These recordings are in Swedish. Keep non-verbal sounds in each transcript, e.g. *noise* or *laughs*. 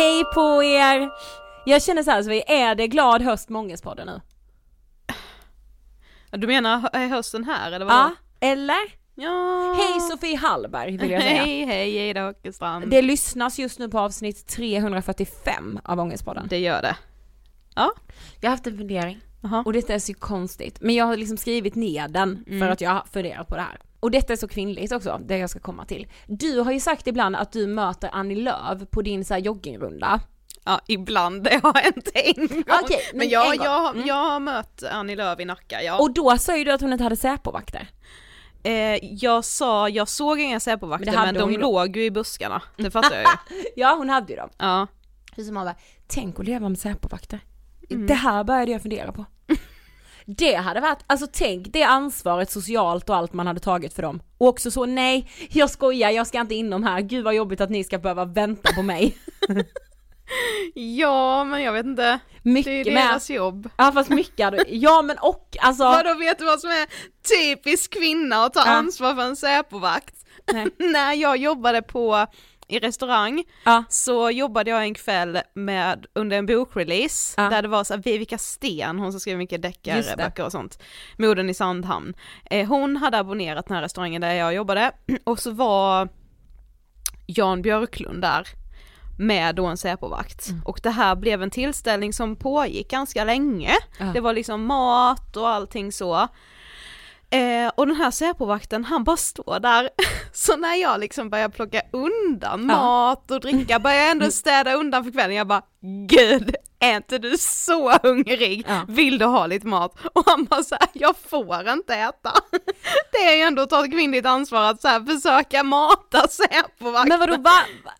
Hej på er! Jag känner så här, så vi är det glad höst med Ångestpodden nu? Du menar hö- hösten här eller vad? Ja, eller? ja. Hej Sofie Hallberg vill jag *laughs* säga. Hej hej Ida Åkerstrand. Det lyssnas just nu på avsnitt 345 av Ångestpodden. det gör det. Jag har haft en fundering. Jaha. Och detta är så konstigt. Men jag har liksom skrivit ner den för Mm. att jag har funderat på det här. Och detta är så kvinnligt också, det jag ska komma till. Du har ju sagt ibland att du möter Annie Lööf på din så joggingrunda. Ja, ibland, det har hänt en gång. Okej, men men jag, gång. jag, Mm. jag har mött Annie Lööf i Nacka, ja. Och då sa ju du att hon inte hade Säpovakter. eh, jag sa, jag såg inga Säpovakter Men men, de ju- låg ju i buskarna, det fattar jag ju. *laughs* Ja, hon hade ju dem. Ja. Hur som bara, tänk att leva med Säpovakter. Mm. Det här började jag fundera på. Det hade varit, alltså tänk det ansvaret socialt och allt man hade tagit för dem. Och också så, nej, jag skojar, jag ska inte in de här, gud vad jobbigt att ni ska behöva vänta på mig. *laughs* ja, men jag vet inte. Det är Mycket ju med. deras jobb. Ja fast mycket hade, ja men och alltså. Vadå, vet du vad som är typisk kvinna att ta Ja. ansvar för en Säpovakt? Nej. *laughs* När jag jobbade på i restaurang Ja. så jobbade jag en kväll med, under en bokrelease, Ja. där det var så här, Vivica Sten, hon som skrev mycket deckarböcker och sånt, Moden i Sandhamn. Eh, hon hade abonnerat den här restaurangen där jag jobbade, *clears throat* och så var Jan Björklund där med då en Säpovakt. Mm. Och det här blev en tillställning som pågick ganska länge. Ja. Det var liksom mat och allting så. Eh, och den här Säpovakten han bara står där, *laughs* så när jag liksom börjar plocka undan Ja. mat och dricka, börjar jag ändå städa undan för kvällen, jag bara gud, är inte du så hungrig? Ja. Vill du ha lite mat? Och han bara såhär, jag får inte äta. *laughs* Det är ju ändå att ta ett kvinnligt ansvar att så här, försöka mata Säpovakten. Men vadå, va?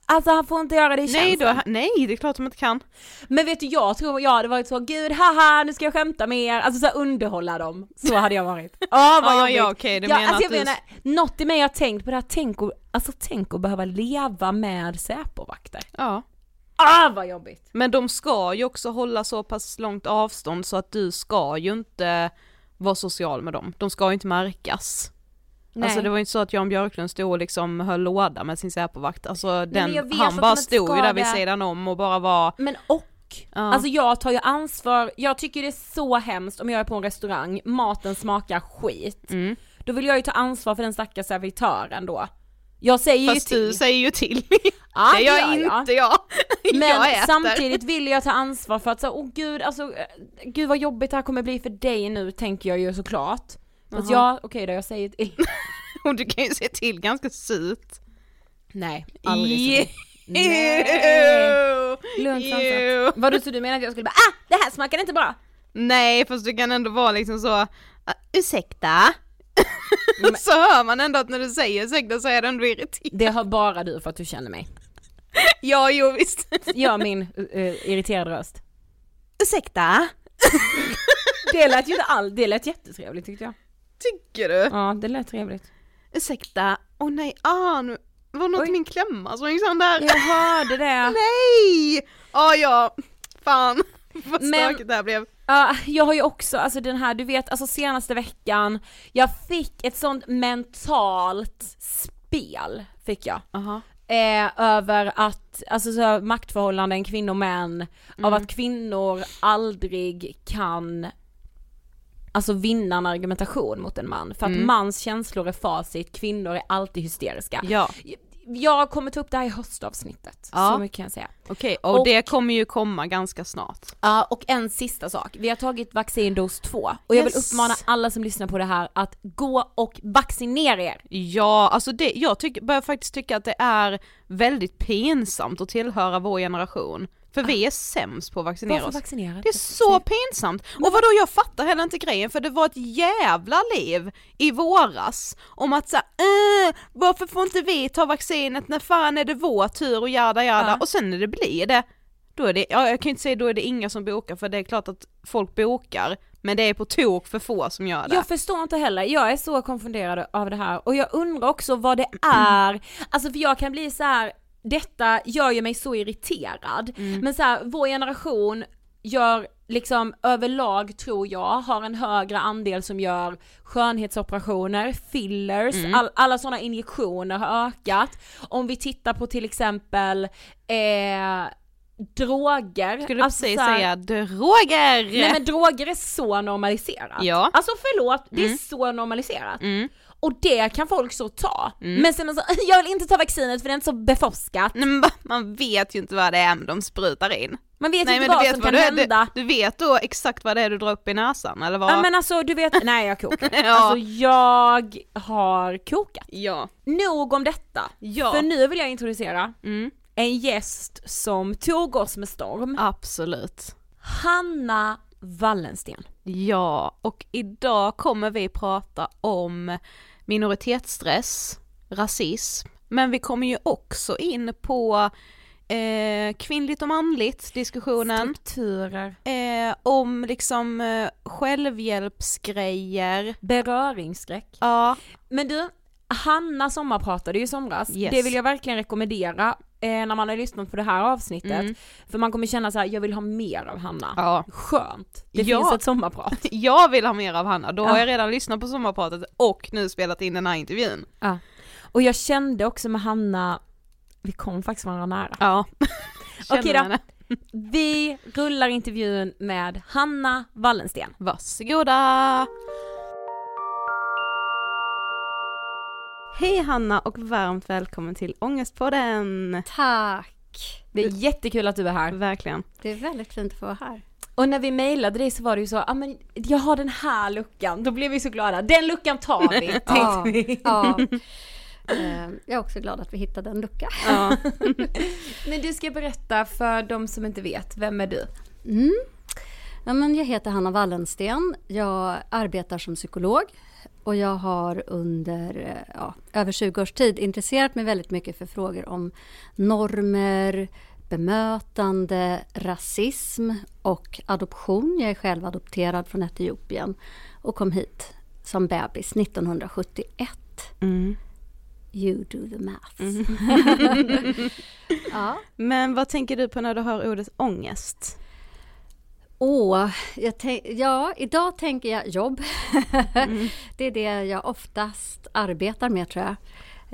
Alltså han får inte göra det i Nej, då, nej det är klart de inte kan. Men vet du, jag tror jag hade varit så, gud haha nu ska jag skämta med er, alltså så här, underhålla dem. Så hade jag varit. *laughs* Åh vad Ja, jobbigt. ja, okej, du ja, menar alltså, jag du- menar, något i mig har tänkt på det här, tänk och, alltså tänk att behöva leva med Säpovakter. Ja. Ah vad jobbigt! Men de ska ju också hålla så pass långt avstånd så att du ska ju inte vara social med dem. De ska ju inte märkas. Nej. Alltså det var ju inte så att Jan Björklund stod och liksom höll låda med sin Säpovakt. Alltså den, vet han bara stod ju där vid sidan om och bara var, Men och, Ja. alltså jag tar ju ansvar, jag tycker det är så hemskt om jag är på en restaurang, maten smakar skit. mm. Då vill jag ju ta ansvar för den stackars servitören då. Jag säger fast ju till. du säger ju till. *laughs* Ja, det gör jag. inte *laughs* jag. Men jag äter. samtidigt vill jag ta ansvar för att säga, åh gud alltså, eh, gud vad jobbigt det här kommer bli för dig nu tänker jag ju såklart. Fast Jaha. ja, okej då jag säger till. *laughs* Och du kan ju se till ganska surt. Nej, aldrig så. *laughs* Nej. Lugnt sansat. Vadå så du menar att jag skulle bara, ah det här smakar inte bra? Nej fast du kan ändå vara liksom så, uh, ursäkta? Men- så hör man ändå att när du säger ursäkta så är du ändå irriterad. Det har bara du för att du känner mig. Ja jo visst. Gör min uh, irriterade röst. ursäkta? Det lät ju inte all, det lät jättetrevligt tyckte jag. Tycker du? Ja det lät trevligt. Ursäkta? Åh oh, nej, ah nu var något Oj. i min klämma som gick sönder. Jag hörde det. Nej! Ja ja, fan vad Men- stökigt det här blev. Ja, jag har ju också, alltså den här, du vet, alltså senaste veckan, jag fick ett sånt mentalt spel, fick jag. Aha. Eh, över att, alltså så här, maktförhållanden, kvinnor män, av att kvinnor aldrig kan Alltså vinna en argumentation mot en man, för att mans känslor är facit, kvinnor är alltid hysteriska. Ja, Jag kommer ta upp det här i höstavsnittet, Ja. så mycket kan jag säga. okej och, Och- det kommer ju komma ganska snart. Ja, och en sista sak. Vi har tagit vaccindos 2 och jag vill Yes. uppmana alla som lyssnar på det här att gå och vaccinera er. Ja, alltså det, jag tycker, börjar faktiskt tycka att det är väldigt pinsamt att tillhöra vår generation. För vi är sämst på att vaccinera oss. vaccinera? Det är så pinsamt! Och vadå jag fattar heller inte grejen för det var ett jävla liv i våras om att säga äh, varför får inte vi ta vaccinet när fan är det vår tur och jada jada Ja. och sen när det blir det, då är det, ja jag kan inte säga då är det inga som bokar för det är klart att folk bokar men det är på tok för få som gör det. Jag förstår inte heller, jag är så konfunderad av det här och jag undrar också vad det är, alltså för jag kan bli så här. Detta gör ju mig så irriterad, men så här, vår generation gör liksom överlag tror jag har en högre andel som gör skönhetsoperationer, fillers, all, alla sådana injektioner har ökat. Om vi tittar på till exempel eh, droger. Skulle alltså precis här- säga droger! Nej men droger är så normaliserat. Ja. Alltså förlåt, det är så normaliserat. Mm. Och det kan folk så ta. Men sen så, *laughs* jag vill inte ta vaccinet för det är inte så beforskat. Men man vet ju inte vad det är de sprutar in. Man vet Nej inte vad som vad kan du, hända. du, du vet då exakt vad det är du drar upp i näsan eller vad? Ja men alltså du vet, nej jag kokar. *laughs* Ja. Alltså jag har kokat. Ja. Nog om detta. Ja. För nu vill jag introducera Mm. en gäst som tog oss med storm. Absolut. Hanna Wallensten. Ja, och idag kommer vi prata om minoritetsstress, rasism, men vi kommer ju också in på eh, kvinnligt och manligt diskussionen, Strukturer. eh, om liksom eh, självhjälpsgrejer, Beröringsskräck. ja, Men du, Hanna sommarpratade ju i somras. Yes. Det vill jag verkligen rekommendera eh, när man har lyssnat på det här avsnittet. Mm. För man kommer känna så här: jag vill ha mer av Hanna. ja. Skönt. Det Ja. finns ett sommarprat. *laughs* Jag vill ha mer av Hanna, då har Ja. jag redan lyssnat på sommarpratet och nu spelat in den här intervjun. Ja. Och jag kände också med Hanna vi kom faktiskt varandra nära. Ja. *laughs* *laughs* Okej då. Vi rullar intervjun med Hanna Wallensten. Varsågoda! Hej Hanna och varmt välkommen till Ångestpodden! Tack! Det är jättekul att du är här. Verkligen. Det är väldigt fint att få vara här. Och när vi mejlade dig så var det ju så, ja ah, men jag har den här luckan, då blev vi så glada. Den luckan tar vi, *laughs* tänkte Ja, vi. ja. *laughs* Eh, Jag är också glad att vi hittade en lucka. Ja. *laughs* Men du ska berätta för de som inte vet, vem är du? Mm. Ja, men jag heter Hanna Wallensten. Jag arbetar som psykolog och jag har under eh, ja, över 20 års tid intresserat mig väldigt mycket för frågor om normer, bemötande, rasism och adoption. Jag är själv adopterad från Etiopien och kom hit som bebis 1971. Mm. You do the math. *laughs* ja. Men vad tänker du på när du hör ordet ångest? Åh, tänk, ja, idag tänker jag jobb. *laughs* det är det jag oftast arbetar med tror jag.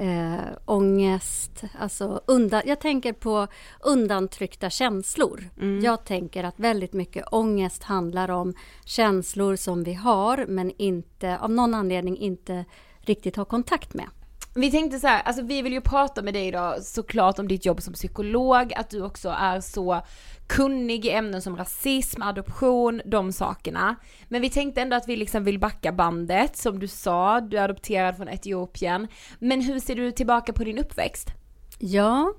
Eh, ångest, alltså undan, jag tänker på undantryckta känslor. Jag tänker att väldigt mycket ångest handlar om känslor som vi har men inte, av någon anledning inte riktigt har kontakt med. Vi tänkte så här, alltså vi vill ju prata med dig idag såklart om ditt jobb som psykolog, att du också är så kunnig i ämnen som rasism, adoption, de sakerna. Men vi tänkte ändå att vi liksom vill backa bandet, som du sa, du är adopterad från Etiopien. Men hur ser du tillbaka på din uppväxt? Ja,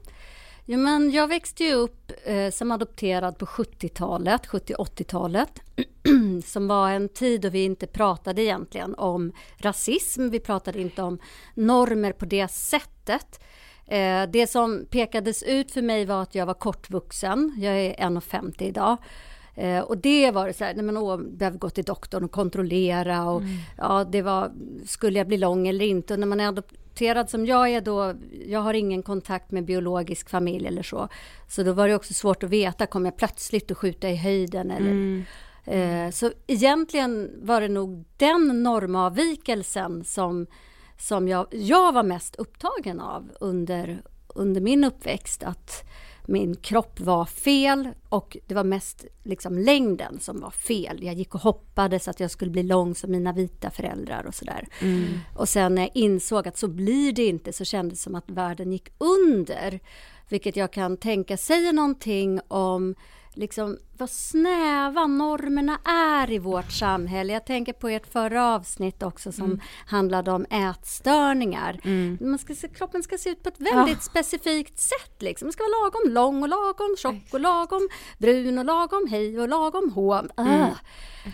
ja men jag växte ju upp eh, som adopterad på 70-talet, 70-80-talet. *clears throat* som var en tid då vi inte pratade egentligen om rasism, vi pratade inte om normer på det sättet. Eh, det som pekades ut för mig var att jag var kortvuxen, jag är 1,50 idag. Eh, och det var det så här, nej men åh, behöver gå till doktorn och kontrollera och ja, det var, skulle jag bli lång eller inte? Och när man är adopterad som jag är då, jag har ingen kontakt med biologisk familj eller så. Så då var det också svårt att veta, kommer jag plötsligt att skjuta i höjden eller Eh, Så egentligen var det nog den normavvikelsen som, som jag, jag var mest upptagen av under, under min uppväxt. Att min kropp var fel och det var mest liksom längden som var fel. Jag gick och hoppades att jag skulle bli lång som mina vita föräldrar och sådär. Och sen när jag insåg att så blir det inte så kändes det som att världen gick under. Vilket jag kan tänka säger någonting om liksom vad snäva normerna är i vårt samhälle. Jag tänker på ert förra avsnitt också som handlade om ätstörningar. Man ska se, kroppen ska se ut på ett väldigt specifikt sätt. Liksom. Den ska vara lagom lång och lagom tjock och lagom brun och lagom hej och lagom hå. Ah.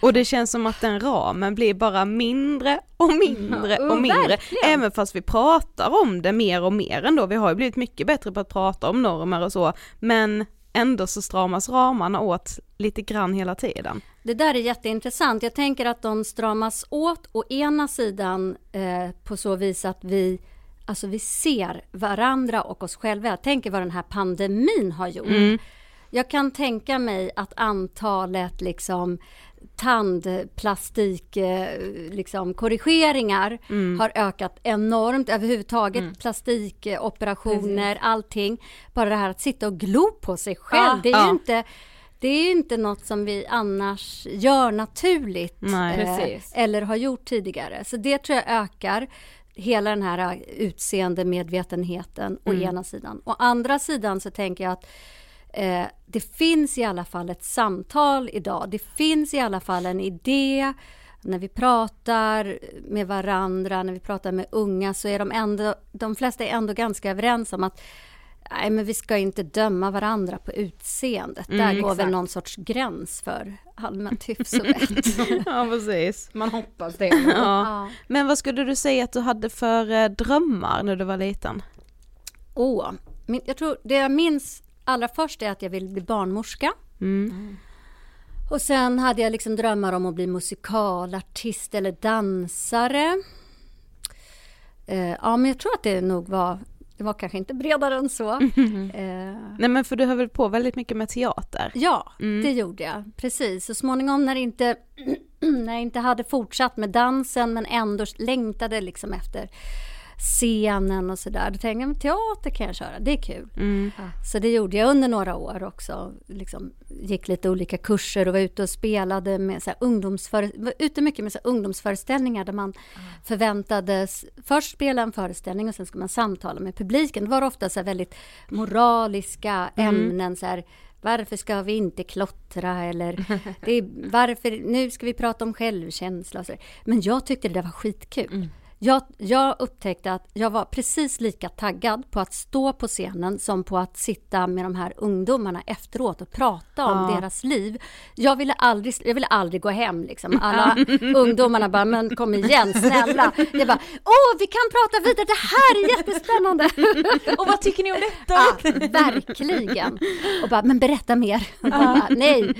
Och det känns som att den ramen blir bara mindre och mindre och mindre. verkligen. Även fast vi pratar om det mer och mer ändå. Vi har ju blivit mycket bättre på att prata om normer och så. Men ändå så stramas ramarna åt lite grann hela tiden. Det där är jätteintressant. Jag tänker att de stramas åt å ena sidan eh, på så vis att vi Alltså vi ser varandra och oss själva. Jag tänker vad den här pandemin har gjort. Jag kan tänka mig att antalet liksom tandplastik eh, liksom, korrigeringar har ökat enormt. Överhuvudtaget plastikoperationer, allting. Bara det här att sitta och glo på sig själv. Ja. det är Ja. ju inte det är inte något som vi annars gör naturligt Nej. eh, Precis. eller har gjort tidigare. Så det tror jag ökar hela den här eh, utseendemedvetenheten å ena sidan. Å andra sidan så tänker jag att eh, det finns i alla fall ett samtal idag. Det finns i alla fall en idé. När vi pratar med varandra, när vi pratar med unga så är de ändå, de flesta är ändå ganska överens om att Nej, men vi ska inte döma varandra på utseendet. Där går väl exakt. någon sorts gräns för allmänt *laughs* hyfs och vett. *laughs* Ja precis. Man hoppas det. *laughs* Ja. ja. Men vad skulle du säga att du hade för eh, drömmar när du var liten? Åh, min, jag tror det jag minns allra först är att jag ville bli barnmorska. Mm. Och sen hade jag liksom drömmar om att bli musikalartist eller dansare. Eh, ja, men jag tror att det nog var, det var kanske inte bredare än så. *laughs* Eh, Nej men för du höll väl på väldigt mycket med teater? Ja, det gjorde jag. Precis. Så småningom när, inte, *clears throat* när jag inte hade fortsatt med dansen men ändå längtade liksom efter scenen och sådär. Då tänkte jag, men teater kan jag köra, det är kul. Mm. Så det gjorde jag under några år också. Liksom, gick lite olika kurser och var ute och spelade med så här, ungdomsföre, var ute mycket med så här, ungdomsföreställningar där man förväntades först spela en föreställning och sen ska man samtala med publiken. Det var ofta så här, väldigt moraliska ämnen. Så här, varför ska vi inte klottra eller det är, varför, nu ska vi prata om självkänsla och så. Men jag tyckte det där var skitkul. Jag, jag upptäckte att jag var precis lika taggad på att stå på scenen som på att sitta med de här ungdomarna efteråt och prata om Ja. deras liv. Jag ville aldrig, jag ville aldrig gå hem liksom. *laughs* Alla ungdomarna bara, men kom igen snälla. Jag bara, åh vi kan prata vidare, det här är jättespännande. *laughs* Och vad tycker ni om detta? Ja, verkligen. Och bara, men berätta mer. Och bara, *laughs* Nej.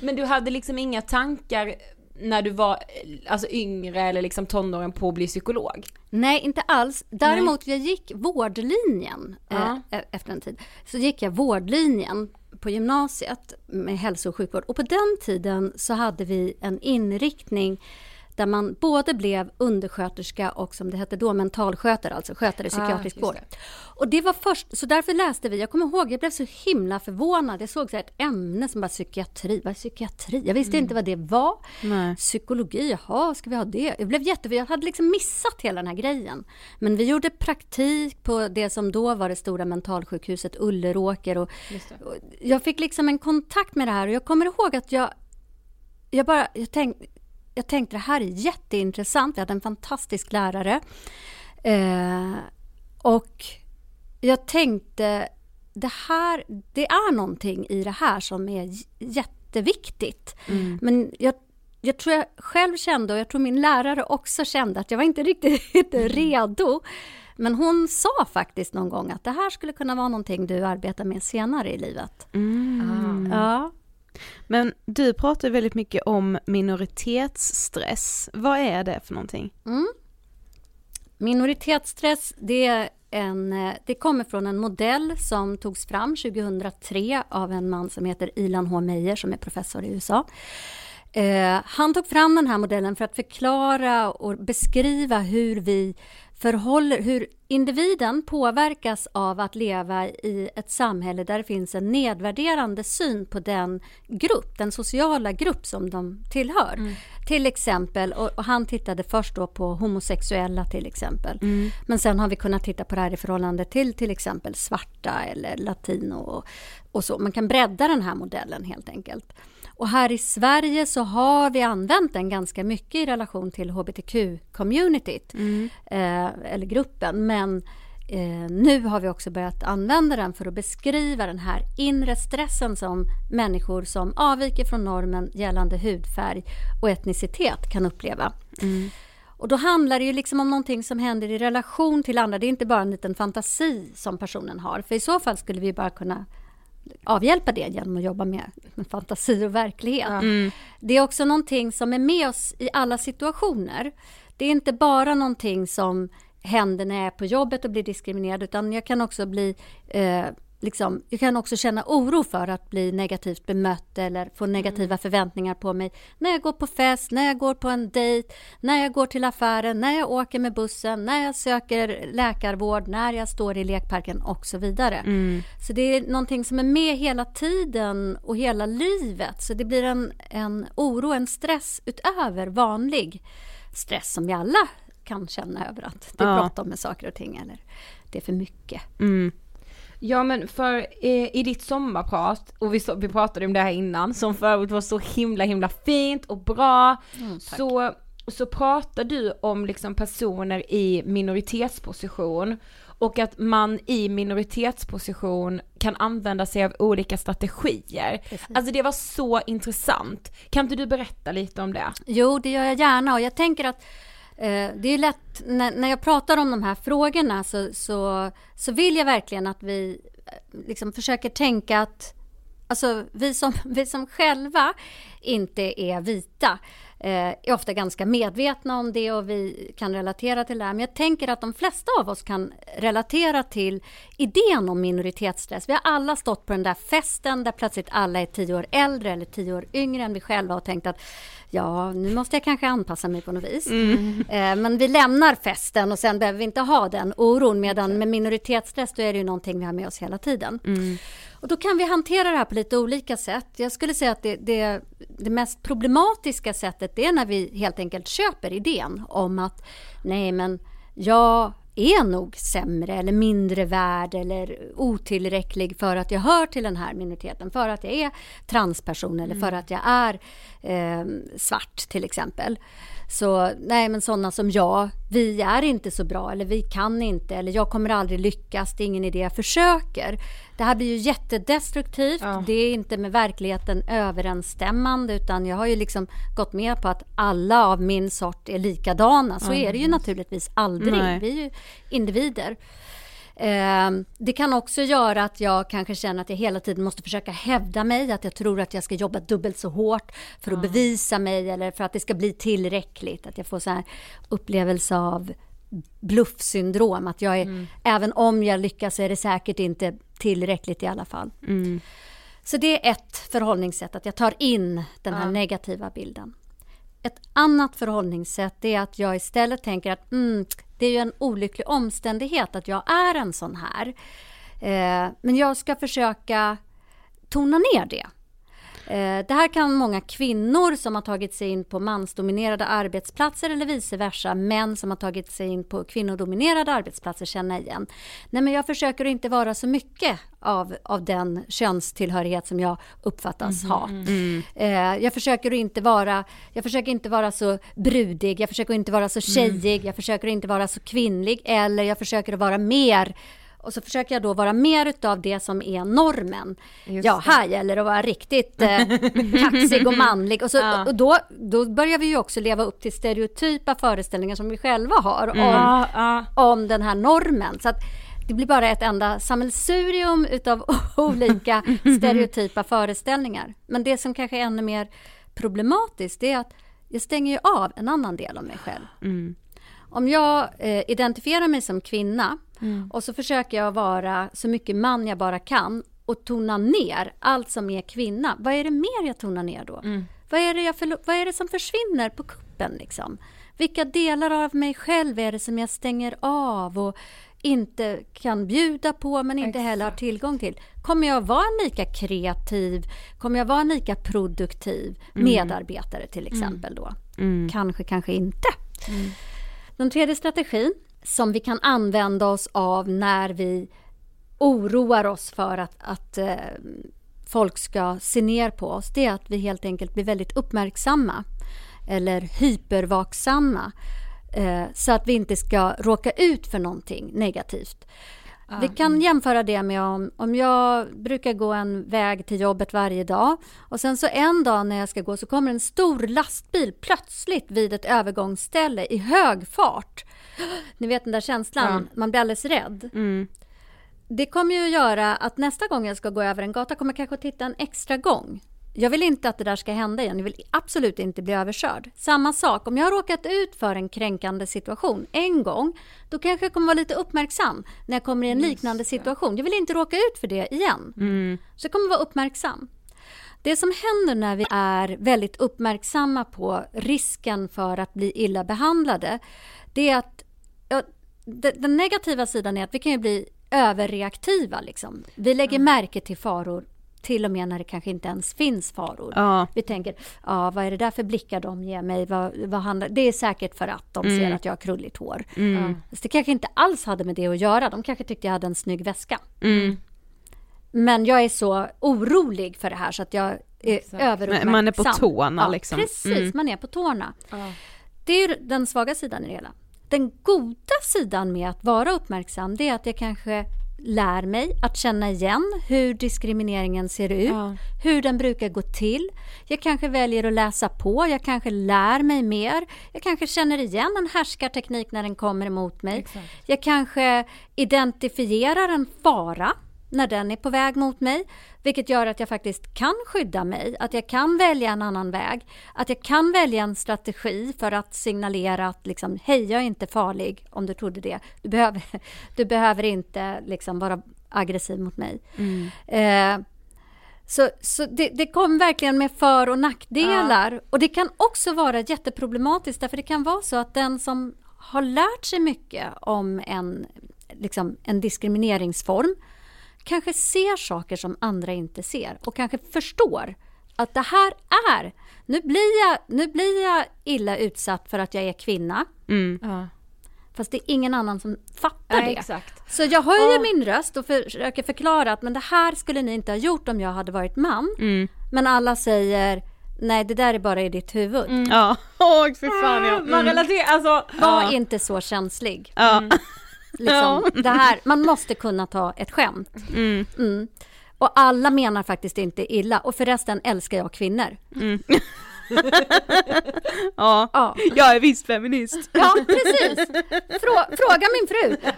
Men du hade liksom inga tankar när du var eh, alltså yngre eller liksom tonåren på att bli psykolog? Nej, inte alls. Däremot, jag gick vårdlinjen Ja. eh, efter en tid. Så gick jag vårdlinjen på gymnasiet med hälso och sjukvård. Och på den tiden så hade vi en inriktning där man både blev undersköterska och som det hette då mentalskötare, alltså skötare i psykiatrisk just vård. Och det var först, så därför läste vi, jag kommer ihåg, jag blev så himla förvånad. Jag såg så här ett ämne som bara psykiatri, vad är psykiatri? Jag visste inte vad det var. Nej. Psykologi, jaha, ska vi ha det? Jag blev jätte, jag hade liksom missat hela den här grejen. Men vi gjorde praktik på det som då var det stora mentalsjukhuset Ulleråker och, och jag fick liksom en kontakt med det här och jag kommer ihåg att jag, jag bara, jag tänkte, jag tänkte det här är jätteintressant. Vi hade en fantastisk lärare. Eh, och jag tänkte, det här, det är någonting i det här som är jätteviktigt. Men jag, jag tror jag själv kände, och jag tror min lärare också kände, att jag var inte riktigt redo. Men hon sa faktiskt någon gång att det här skulle kunna vara någonting du arbetar med senare i livet. Ja. Men du pratar väldigt mycket om minoritetsstress. Vad är det för någonting? Mm. Minoritetsstress, det, är en, det kommer från en modell som togs fram 2003 av en man som heter Ilan H. Meyer som är professor i USA. Eh, han tog fram den här modellen för att förklara och beskriva hur vi förhåller, hur individen påverkas av att leva i ett samhälle där det finns en nedvärderande syn på den grupp, den sociala grupp som de tillhör. Till exempel, och, och han tittade först då på homosexuella till exempel. Men sen har vi kunnat titta på det här i förhållande till till exempel svarta eller latino och, och så. Man kan bredda den här modellen helt enkelt. Och här i Sverige så har vi använt den ganska mycket i relation till hbtq-communityt, eh, eller gruppen. Men eh, nu har vi också börjat använda den för att beskriva den här inre stressen som människor som avviker från normen gällande hudfärg och etnicitet kan uppleva. Och då handlar det ju liksom om någonting som händer i relation till andra. Det är inte bara en liten fantasi som personen har. För i så fall skulle vi bara kunna avhjälpa det genom att jobba med, med fantasi och verklighet. Det är också någonting som är med oss i alla situationer. Det är inte bara någonting som händer när jag är på jobbet och blir diskriminerad utan jag kan också bli eh, Liksom, jag kan också känna oro för att bli negativt bemött eller få negativa förväntningar på mig när jag går på fest, när jag går på en dejt, när jag går till affären, när jag åker med bussen, när jag söker läkarvård, när jag står i lekparken och så vidare. Så det är någonting som är med hela tiden och hela livet. Så det blir en, en oro, en stress utöver vanlig stress som vi alla kan känna över att det är Ja. bråttom med saker och ting eller det är för mycket. Ja men för eh, i ditt sommarprat, och vi, så, vi pratade om det här innan, som förut var så himla himla fint och bra, så, så pratar du om liksom personer i minoritetsposition och att man i minoritetsposition kan använda sig av olika strategier. Alltså det var så intressant. Kan inte du berätta lite om det? Jo, det gör jag gärna och jag tänker att Eh, det är lätt, när, när jag pratar om de här frågorna så, så, så vill jag verkligen att vi eh, liksom försöker tänka att Alltså vi som, *laughs* vi som själva inte är vita eh, är ofta ganska medvetna om det och vi kan relatera till det här. Men jag tänker att de flesta av oss kan relatera till idén om minoritetsstress. Vi har alla stått på den där festen där plötsligt alla är tio år äldre eller tio år yngre än vi själva och tänkt att ja, nu måste jag kanske anpassa mig på något vis. Mm. Eh, men vi lämnar festen och sen behöver vi inte ha den oron. Medan med minoritetsstress då är det ju någonting vi har med oss hela tiden. Mm. Och då kan vi hantera det här på lite olika sätt. Jag skulle säga att det, det, det, mest problematiska sättet är när vi helt enkelt köper idén om att nej men jag är nog sämre eller mindre värd eller otillräcklig för att jag hör till den här minoriteten, för att jag är transperson eller för mm. att jag är eh, svart till exempel. Så nej men sådana som jag, vi är inte så bra eller vi kan inte eller jag kommer aldrig lyckas, det är ingen idé jag försöker. Det här blir ju jättedestruktivt, ja. det är inte med verkligheten överensstämmande utan jag har ju liksom gått med på att alla av min sort är likadana. Så ja. är det ju naturligtvis aldrig, nej. vi är ju individer. Ehm, det kan också göra att jag kanske känner att jag hela tiden måste försöka hävda mig, att jag tror att jag ska jobba dubbelt så hårt för att ja. bevisa mig eller för att det ska bli tillräckligt. Att jag får så här upplevelse av bluffsyndrom, att jag är, mm. även om jag lyckas så är det säkert inte tillräckligt i alla fall. Mm. Så det är ett förhållningssätt, att jag tar in den här ja. negativa bilden. Ett annat förhållningssätt är att jag istället tänker att mm, det är ju en olycklig omständighet att jag är en sån här. Eh, men jag ska försöka tona ner det. Eh, det här kan många kvinnor som har tagit sig in på mansdominerade arbetsplatser eller vice versa, män som har tagit sig in på kvinnodominerade arbetsplatser känna igen. Nej, men jag försöker inte vara så mycket av, av den könstillhörighet som jag uppfattas mm, ha. Mm. Eh, jag, försöker inte vara, jag försöker inte vara så brudig, jag försöker inte vara så tjejig, mm. jag försöker inte vara så kvinnlig eller jag försöker vara mer och så försöker jag då vara mer utav det som är normen. Just ja, här det. gäller det att vara riktigt eh, *laughs* kaxig och manlig. Och, så, ja. och då, då börjar vi ju också leva upp till stereotypa föreställningar som vi själva har mm. om, ja, om den här normen. Så att det blir bara ett enda sammelsurium utav *laughs* olika stereotypa föreställningar. Men det som kanske är ännu mer problematiskt det är att jag stänger ju av en annan del av mig själv. Mm. Om jag eh, identifierar mig som kvinna Mm. Och så försöker jag vara så mycket man jag bara kan och tona ner allt som är kvinna. Vad är det mer jag tonar ner då? Mm. Vad, är det jag vad är det som försvinner på kuppen liksom? Vilka delar av mig själv är det som jag stänger av och inte kan bjuda på men inte Exakt. heller har tillgång till. Kommer jag vara en lika kreativ, kommer jag vara en lika produktiv mm. medarbetare till mm. exempel då? Mm. Kanske, kanske inte. Den tredje strategin som vi kan använda oss av när vi oroar oss för att, att eh, folk ska se ner på oss, det är att vi helt enkelt blir väldigt uppmärksamma eller hypervaksamma eh, så att vi inte ska råka ut för någonting negativt. Vi kan jämföra det med om, om jag brukar gå en väg till jobbet varje dag och sen så en dag när jag ska gå så kommer en stor lastbil plötsligt vid ett övergångsställe i hög fart ni vet den där känslan, ja. man blir alldeles rädd. Mm. Det kommer ju att göra att nästa gång jag ska gå över en gata kommer jag kanske titta en extra gång. Jag vill inte att det där ska hända igen. Jag vill absolut inte bli överkörd. Samma sak, om jag har råkat ut för en kränkande situation en gång, då kanske jag kommer vara lite uppmärksam när jag kommer i en liknande situation. Jag vill inte råka ut för det igen. Mm. Så jag kommer vara uppmärksam. Det som händer när vi är väldigt uppmärksamma på risken för att bli illa behandlade, det är att ja, den negativa sidan är att vi kan ju bli överreaktiva. Liksom. Vi lägger mm. märke till faror till och med när det kanske inte ens finns faror. Ja. Vi tänker, ja, vad är det där för blickar de ger mig? Vad, vad handlar? Det är säkert för att de mm. ser att jag har krulligt hår. Mm. Ja. det kanske inte alls hade med det att göra. De kanske tyckte jag hade en snygg väska. Mm. Men jag är så orolig för det här så att jag är överuppmärksam. Man är på tårna ja, liksom. Precis, mm. man är på tårna. Det är den svaga sidan i det hela. Den goda sidan med att vara uppmärksam det är att jag kanske lär mig att känna igen hur diskrimineringen ser ut, ja. hur den brukar gå till. Jag kanske väljer att läsa på, jag kanske lär mig mer. Jag kanske känner igen en härskarteknik när den kommer emot mig. Exakt. Jag kanske identifierar en fara när den är på väg mot mig, vilket gör att jag faktiskt kan skydda mig, att jag kan välja en annan väg, att jag kan välja en strategi för att signalera att liksom, hej, jag är inte farlig, om du trodde det. Du behöver, *laughs* du behöver inte liksom vara aggressiv mot mig. Mm. Eh, så, så det, det kom verkligen med för och nackdelar. Ja. Och det kan också vara jätteproblematiskt därför det kan vara så att den som har lärt sig mycket om en, liksom, en diskrimineringsform kanske ser saker som andra inte ser och kanske förstår att det här är, nu blir jag, nu blir jag illa utsatt för att jag är kvinna. Mm. Ja. Fast det är ingen annan som fattar ja, det. Exakt. Så jag höjer och... min röst och försöker förklara att men det här skulle ni inte ha gjort om jag hade varit man. Mm. Men alla säger Nej det där är bara i ditt huvud. Mm. Ja, *laughs* åh fy fan ja. Mm. Man relaterar, alltså. Var ja. inte så känslig. Ja. Mm. Liksom, ja. det här, man måste kunna ta ett skämt. Mm. Mm. Och alla menar faktiskt inte illa och förresten älskar jag kvinnor. Mm. *laughs* ja. ja, jag är visst feminist. ja, precis. Frå fråga min fru. *laughs*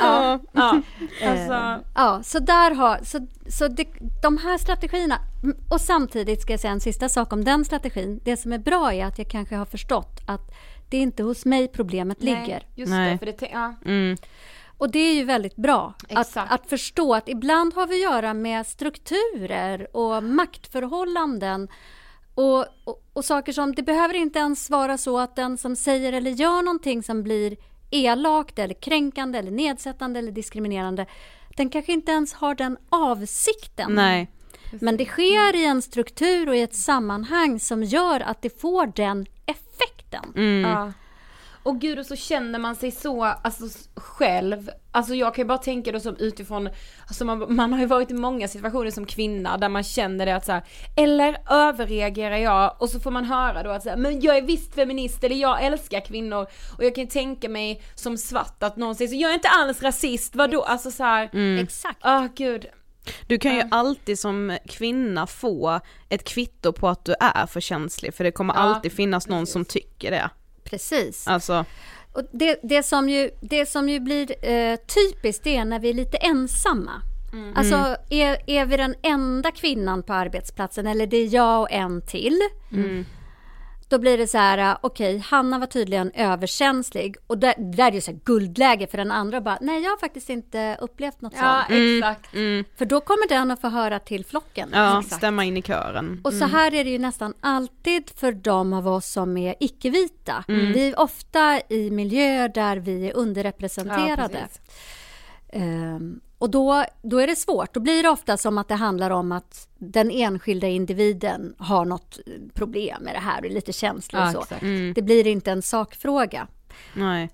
ja, ja. Alltså. Eh, ja, så där har, så, så det, de här strategierna, och samtidigt ska jag säga en sista sak om den strategin. Det som är bra är att jag kanske har förstått att det är inte hos mig problemet Nej, ligger. Just Nej. det, för det, ja. Mm. Och det är ju väldigt bra att, att förstå att ibland har vi att göra med strukturer och maktförhållanden och, och, och, saker som, det behöver inte ens vara så att den som säger eller gör någonting som blir elakt eller kränkande eller nedsättande eller diskriminerande, den kanske inte ens har den avsikten. Nej. Men det sker i en struktur och i ett sammanhang som gör att det får den effekten. Mm. Ja. Och gud och så känner man sig så, alltså själv, alltså jag kan ju bara tänka då som utifrån, alltså man, man har ju varit i många situationer som kvinna där man känner det att så här, eller överreagerar jag och så får man höra då att så här, men jag är visst feminist eller jag älskar kvinnor och jag kan tänka mig som svart att någon säger så, jag är inte alls rasist, vadå, alltså så här, mm. Exakt. Ah oh, gud. Du kan ju alltid som kvinna få ett kvitto på att du är för känslig för det kommer ja, alltid finnas någon precis. som tycker det. Precis. Alltså. Och det, det, som ju, det som ju blir eh, typiskt det är när vi är lite ensamma. Mm. Alltså är, är vi den enda kvinnan på arbetsplatsen eller det är jag och en till. Mm. Då blir det så här, äh, okej, okay, Hanna var tydligen överkänslig och där, där är det så här guldläge för den andra bara, nej jag har faktiskt inte upplevt något ja, sånt. Mm, exakt. Mm. För då kommer den att få höra till flocken. Ja, exakt. stämma in i kören. Och så mm. här är det ju nästan alltid för de av oss som är icke-vita. Mm. Vi är ofta i miljöer där vi är underrepresenterade. Ja, um, och då, då är det svårt. Då blir det ofta som att det handlar om att den enskilda individen har något problem med det här och är lite känslig och så. Mm. Det blir inte en sakfråga. Nej.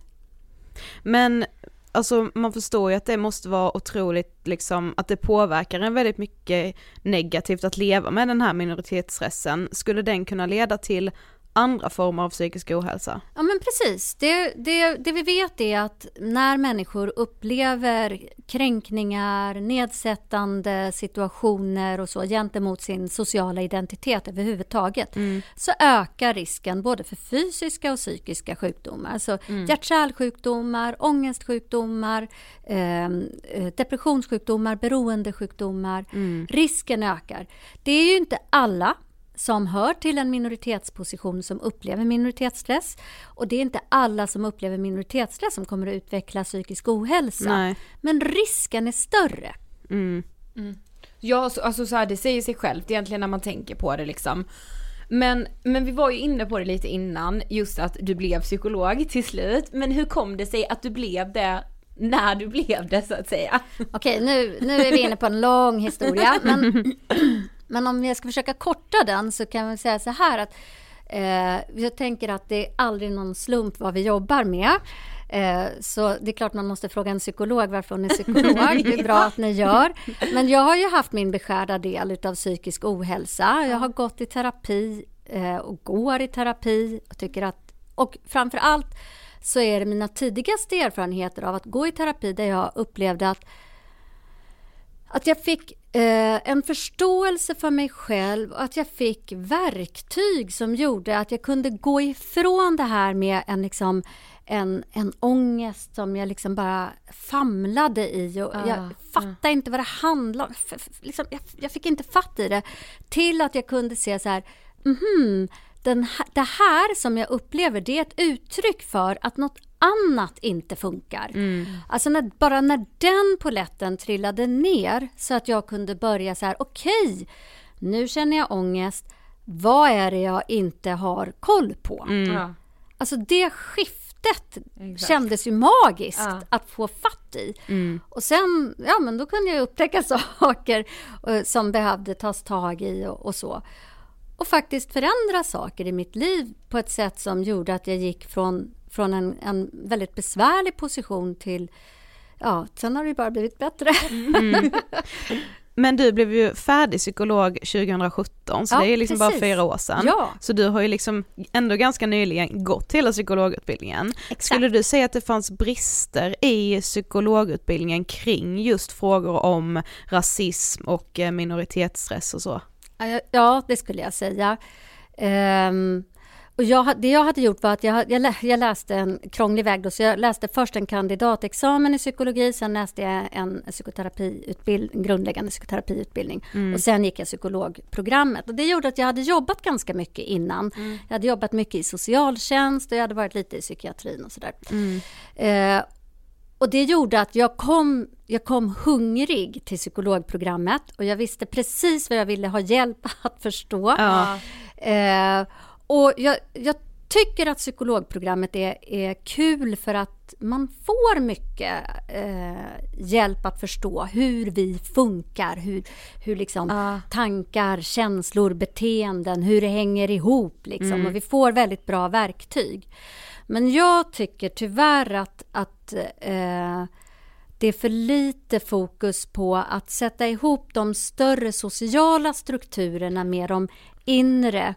Men alltså man förstår ju att det måste vara otroligt liksom att det påverkar en väldigt mycket negativt att leva med den här minoritetsstressen. Skulle den kunna leda till andra former av psykisk ohälsa? Ja men precis. Det, det, det vi vet är att när människor upplever kränkningar, nedsättande situationer och så gentemot sin sociala identitet överhuvudtaget mm. så ökar risken både för fysiska och psykiska sjukdomar. Alltså mm. hjärt-kärlsjukdomar, ångestsjukdomar, ehm, eh, depressionssjukdomar, beroendesjukdomar. Mm. Risken ökar. Det är ju inte alla som hör till en minoritetsposition som upplever minoritetsstress. Och det är inte alla som upplever minoritetsstress som kommer att utveckla psykisk ohälsa. Nej. Men risken är större. Mm. Mm. Ja, alltså så här, det säger sig självt egentligen när man tänker på det liksom. Men, men vi var ju inne på det lite innan, just att du blev psykolog till slut. Men hur kom det sig att du blev det när du blev det så att säga? Okej, nu, nu är vi inne på en lång historia. Men *laughs* Men om jag ska försöka korta den så kan vi säga så här att eh, jag tänker att det är aldrig någon slump vad vi jobbar med. Eh, så det är klart man måste fråga en psykolog varför hon är psykolog. *laughs* Det är bra att ni gör. Men jag har ju haft min beskärda del av psykisk ohälsa. Jag har gått i terapi eh, och går i terapi och tycker att och framför allt så är det mina tidigaste erfarenheter av att gå i terapi där jag upplevde att att jag fick eh, en förståelse för mig själv och att jag fick verktyg som gjorde att jag kunde gå ifrån det här med en, liksom, en, en ångest som jag liksom bara famlade i och Ah, jag fattade inte vad det handlade om. Liksom, jag, jag fick inte fatt i det. Till att jag kunde se så här, mhm, den det här som jag upplever det är ett uttryck för att något annat inte funkar. Alltså när, bara när den poletten trillade ner så att jag kunde börja så här, okej, nu känner jag ångest. Vad är det jag inte har koll på? Ja. Alltså det skiftet Exakt. kändes ju magiskt Ja. att få fatt i. Och sen, ja men då kunde jag upptäcka *laughs* saker eh, som behövde tas tag i och, och så. Och faktiskt förändra saker i mitt liv på ett sätt som gjorde att jag gick från, från en, en väldigt besvärlig position till, ja, sen har det ju bara blivit bättre. Men du blev ju färdig psykolog 2017, så Ja, det är liksom precis. bara fyra år sedan. Ja. Så du har ju liksom ändå ganska nyligen gått hela psykologutbildningen. Exakt. Skulle du säga att det fanns brister i psykologutbildningen kring just frågor om rasism och eh, minoritetsstress och så? Ja, det skulle jag säga. Ehm, och jag, det jag hade gjort var att jag, jag, jag läste en krånglig väg. Då, så jag läste först en kandidatexamen i psykologi, sen läste jag en psykoterapiutbild, en grundläggande psykoterapiutbildning. Och sen gick jag psykologprogrammet. Och det gjorde att jag hade jobbat ganska mycket innan. Jag hade jobbat mycket i socialtjänst och jag hade varit lite i psykiatrin och sådär. Eh, och det gjorde att jag kom, jag kom hungrig till psykologprogrammet och jag visste precis vad jag ville ha hjälp *laughs* att förstå. Ja. Eh, och jag, jag tycker att psykologprogrammet är, är kul för att man får mycket eh, hjälp att förstå hur vi funkar, hur, hur liksom Ja. tankar, känslor, beteenden, hur det hänger ihop. Liksom. Och vi får väldigt bra verktyg. Men jag tycker tyvärr att, att eh, det är för lite fokus på att sätta ihop de större sociala strukturerna med de inre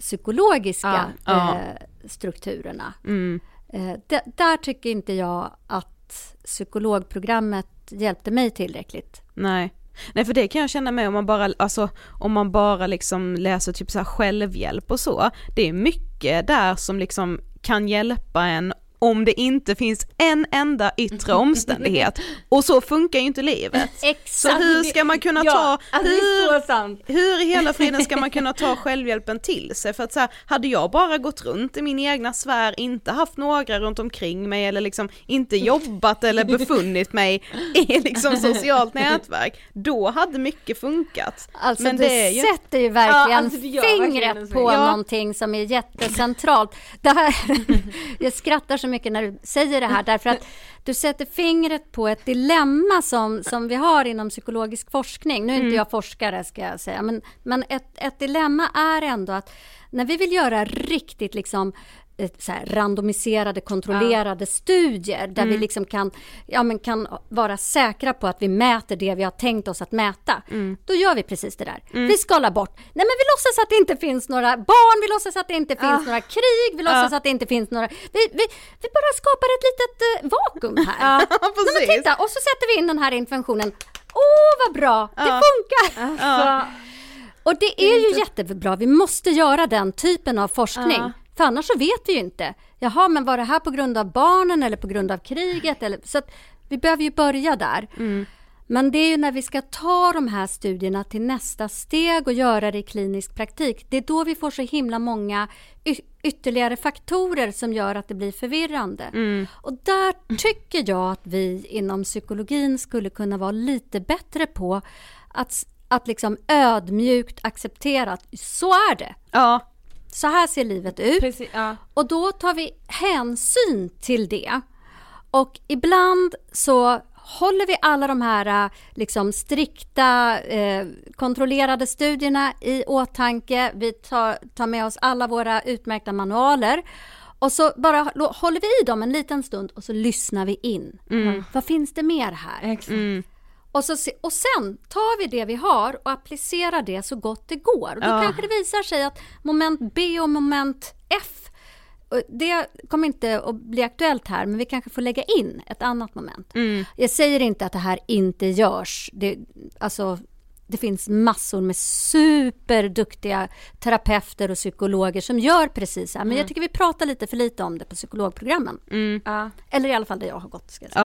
psykologiska Ja, ja. Eh, strukturerna. Mm. Eh, där tycker inte jag att psykologprogrammet hjälpte mig tillräckligt. Nej. Nej för det kan jag känna med om man bara, alltså om man bara liksom läser typ så här självhjälp och så, det är mycket där som liksom kan hjälpa en om det inte finns en enda yttre omständighet. Och så funkar ju inte livet. *laughs* Så hur ska man kunna ta, är hur, hur i hela friden *laughs* ska man kunna ta självhjälpen till sig? För att så här, hade jag bara gått runt i min egna sfär, inte haft några runt omkring mig eller liksom inte jobbat eller befunnit mig i liksom socialt nätverk, då hade mycket funkat. Alltså Men du det är ju- sätter ju verkligen Ja, alltså, verkligen fingret en på. Ja. någonting som är jättecentralt. Det här, *laughs* jag skrattar så mycket när du säger det här *laughs* därför att du sätter fingret på ett dilemma som, som vi har inom psykologisk forskning. Nu är Mm. inte jag forskare ska jag säga, men, men ett, ett dilemma är ändå att när vi vill göra riktigt liksom så här, randomiserade, kontrollerade studier där Mm. vi liksom kan, ja, men kan vara säkra på att vi mäter det vi har tänkt oss att mäta. Mm. Då gör vi precis det där. Vi skalar bort. Nej men vi låtsas att det inte finns några barn, vi låtsas att det inte finns några krig, vi låtsas att det inte finns några... Vi, vi, vi bara skapar ett litet eh, vakuum här. *laughs* Ja, Nej, men titta, och så sätter vi in den här interventionen. Åh vad bra, det funkar! Ja. *laughs* Och det är ju jättebra, vi måste göra den typen av forskning. För annars så vet vi ju inte. Jaha, men var det här på grund av barnen eller på grund av kriget? Eller, så vi behöver ju börja där. Men det är ju när vi ska ta de här studierna till nästa steg och göra det i klinisk praktik. Det är då vi får så himla många ytterligare faktorer som gör att det blir förvirrande. Och där tycker jag att vi inom psykologin skulle kunna vara lite bättre på att, att liksom ödmjukt acceptera att så är det. Ja, Så här ser livet ut. Precis, ja. Och då tar vi hänsyn till det. Och ibland så håller vi alla de här eh, liksom strikta eh, kontrollerade studierna i åtanke. Vi tar, tar med oss alla våra utmärkta manualer. Och så bara håller vi i dem en liten stund och så lyssnar vi in. Vad finns det mer här? Exakt. Och, så, se- och sen tar vi det vi har och applicerar det så gott det går. Och då Ja. kanske det visar sig att moment B och moment F och det kommer inte att bli aktuellt här, men vi kanske får lägga in ett annat moment. Jag säger inte att det här inte görs. Det, alltså, det finns massor med superduktiga terapeuter och psykologer som gör precis så här. Men jag tycker vi pratar lite för lite om det på psykologprogrammen. Ja. Eller i alla fall där jag har gått. Ska jag säga.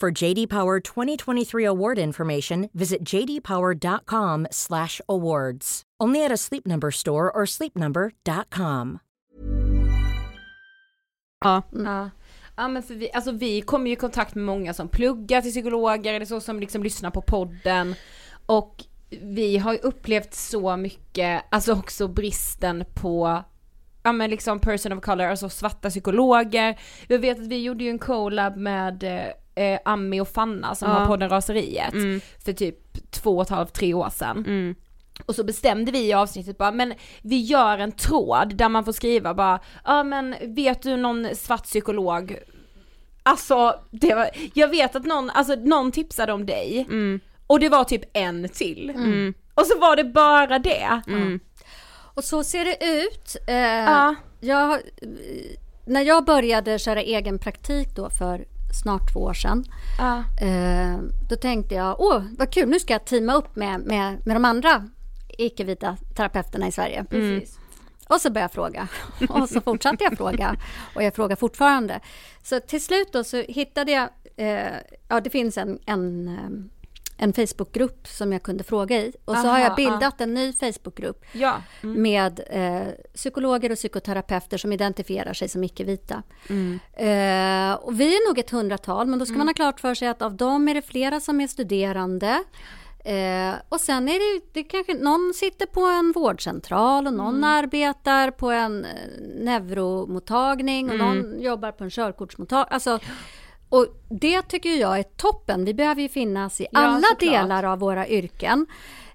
For JD Power 2023 award information, visit jdpower.com/awards. Only at a Sleep Number store or sleepnumber.com. Ja. Ja. Ja men för vi, alltså vi kommer ju i kontakt med många som pluggar till psykologer eller så som liksom lyssnar på podden och vi har ju upplevt så mycket, alltså också bristen på ja men liksom person of color, alltså svarta psykologer. Jag vet att vi gjorde ju en collab med eh, Ami och Fanna som Ja. har podden Raseriet Mm. för typ två och ett halvt, tre år sedan. Mm. Och så bestämde vi i avsnittet bara, men vi gör en tråd där man får skriva bara, ja men vet du någon svart psykolog? Alltså, det var, jag vet att någon, alltså någon tipsade om dig, Mm. och det var typ en till. Mm. Och så var det bara det. Mm. Och så ser det ut. Eh, Ja. jag, när jag började köra egen praktik då för snart två år sedan. Ja. Eh, då tänkte jag, åh vad kul, nu ska jag teama upp med, med, med de andra icke-vita terapeuterna i Sverige. Precis. Och så började jag fråga. *laughs* Och så fortsatte jag fråga. Och jag frågar fortfarande. Så till slut då så hittade jag, eh, ja det finns en, en, eh, en Facebookgrupp som jag kunde fråga i. Och så har Aha, jag bildat en ny Facebookgrupp Ja. Mm. med eh, psykologer och psykoterapeuter som identifierar sig som icke-vita. Eh, och vi är nog ett hundratal, men då ska man ha klart för sig att av dem är det flera som är studerande. Eh, och sen är det, det kanske, någon sitter på en vårdcentral och någon arbetar på en eh, neuromottagning och någon jobbar på en körkortsmottagning. Alltså, och det tycker jag är toppen. Vi behöver ju finnas i Ja, alla såklart. delar av våra yrken.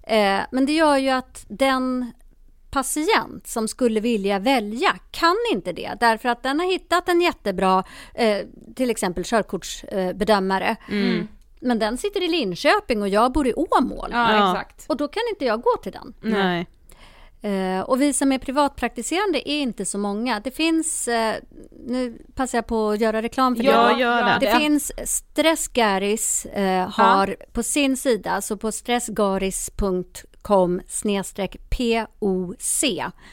Eh, men det gör ju att den patient som skulle vilja välja kan inte det därför att den har hittat en jättebra eh, till exempel körkortsbedömare. Mm. Men den sitter i Linköping och jag bor i Åmål. Ja, Ja. exakt. Och då kan inte jag gå till den. Nej. Eh, och vi som är privatpraktiserande är inte så många. Det finns, eh, nu passar jag på att göra reklam för Ja, det. gör det. Det finns Stressgaris eh, har på sin sida, alltså på stressgaris.com snedstreck POC.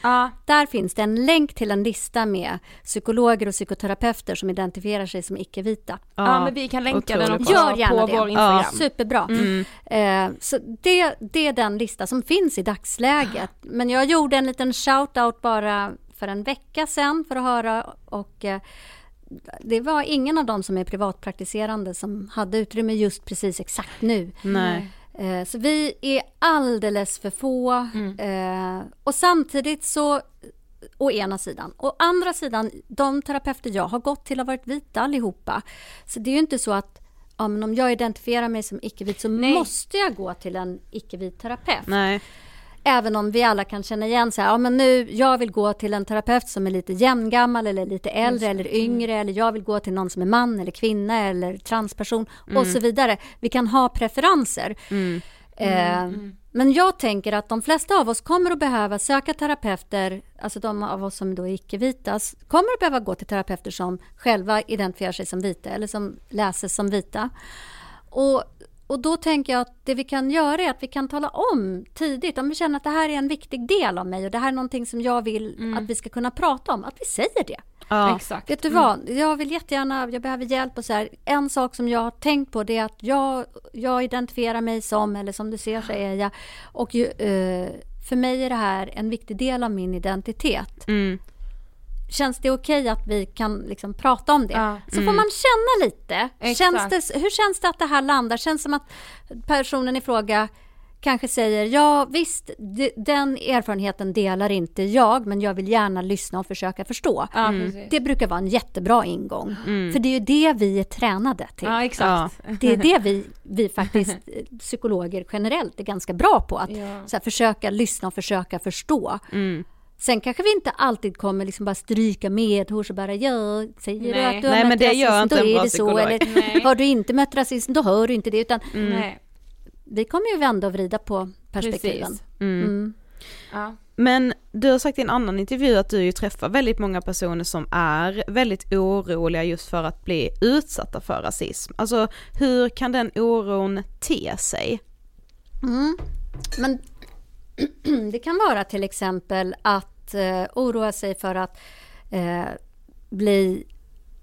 Ja. Där finns det en länk till en lista med psykologer och psykoterapeuter som identifierar sig som icke-vita. Ja, men vi kan länka den också bra. Gör gärna på det. vår Instagram. Ja. Superbra. Eh, så det, det är den lista som finns i dagsläget. Men jag gjorde en liten shout-out bara för en vecka sedan för att höra och eh, det var ingen av dem som är privatpraktiserande som hade utrymme just precis exakt nu. Nej. Eh, Så vi är alldeles för få. Eh, Och samtidigt så, å ena sidan. Å andra sidan, de terapeuter jag har gått till har varit vita allihopa. Så det är ju inte så att ja, men om jag identifierar mig som icke-vit så Nej. måste jag gå till en icke-vit terapeut. Nej. Även om vi alla kan känna igen så här, ja men nu, jag vill gå till en terapeut som är lite jämngammal eller lite äldre eller yngre eller jag vill gå till någon som är man eller kvinna eller transperson och så vidare. Vi kan ha preferenser. Eh, men jag tänker att de flesta av oss kommer att behöva söka terapeuter, alltså de av oss som då är icke-vita, kommer att behöva gå till terapeuter som själva identifierar sig som vita eller som läses som vita. Och, och då tänker jag att det vi kan göra är att vi kan tala om tidigt, om vi känner att det här är en viktig del av mig och det här är någonting som jag vill att vi ska kunna prata om, att vi säger det. Ja. Exakt. Vet du vad, jag vill jättegärna, jag behöver hjälp och så här. En sak som jag har tänkt på det är att jag, jag identifierar mig som, eller som du ser så är jag. Och ju, eh, för mig är det här en viktig del av min identitet. Mm. Känns det okej att vi kan liksom prata om det? Ja. Så får man känna lite. Exakt. Känns det, hur känns det att det här landar? Känns det som att personen i fråga kanske säger ja visst, de, den erfarenheten delar inte jag men jag vill gärna lyssna och försöka förstå. Ja, precis. Det brukar vara en jättebra ingång. För det är ju det vi är tränade till. Ja, exakt. Det är det vi, vi faktiskt, eh, psykologer generellt, är ganska bra på. Att Ja. så här, försöka lyssna och försöka förstå. Mm. Sen kanske vi inte alltid kommer liksom bara stryka medhårs och bara ja, säger du Nej. att du har Nej, mött men det gör rasism, inte då är det så. Eller Nej. har du inte mött rasism, då hör du inte det. Utan Nej, vi kommer ju vända och vrida på perspektiven. precis. Mm. Ja. Men du har sagt i en annan intervju att du ju träffar väldigt många personer som är väldigt oroliga just för att bli utsatta för rasism. Alltså hur kan den oron te sig? Mm. Men *clears throat* det kan vara till exempel att eh, oroa sig för att eh, bli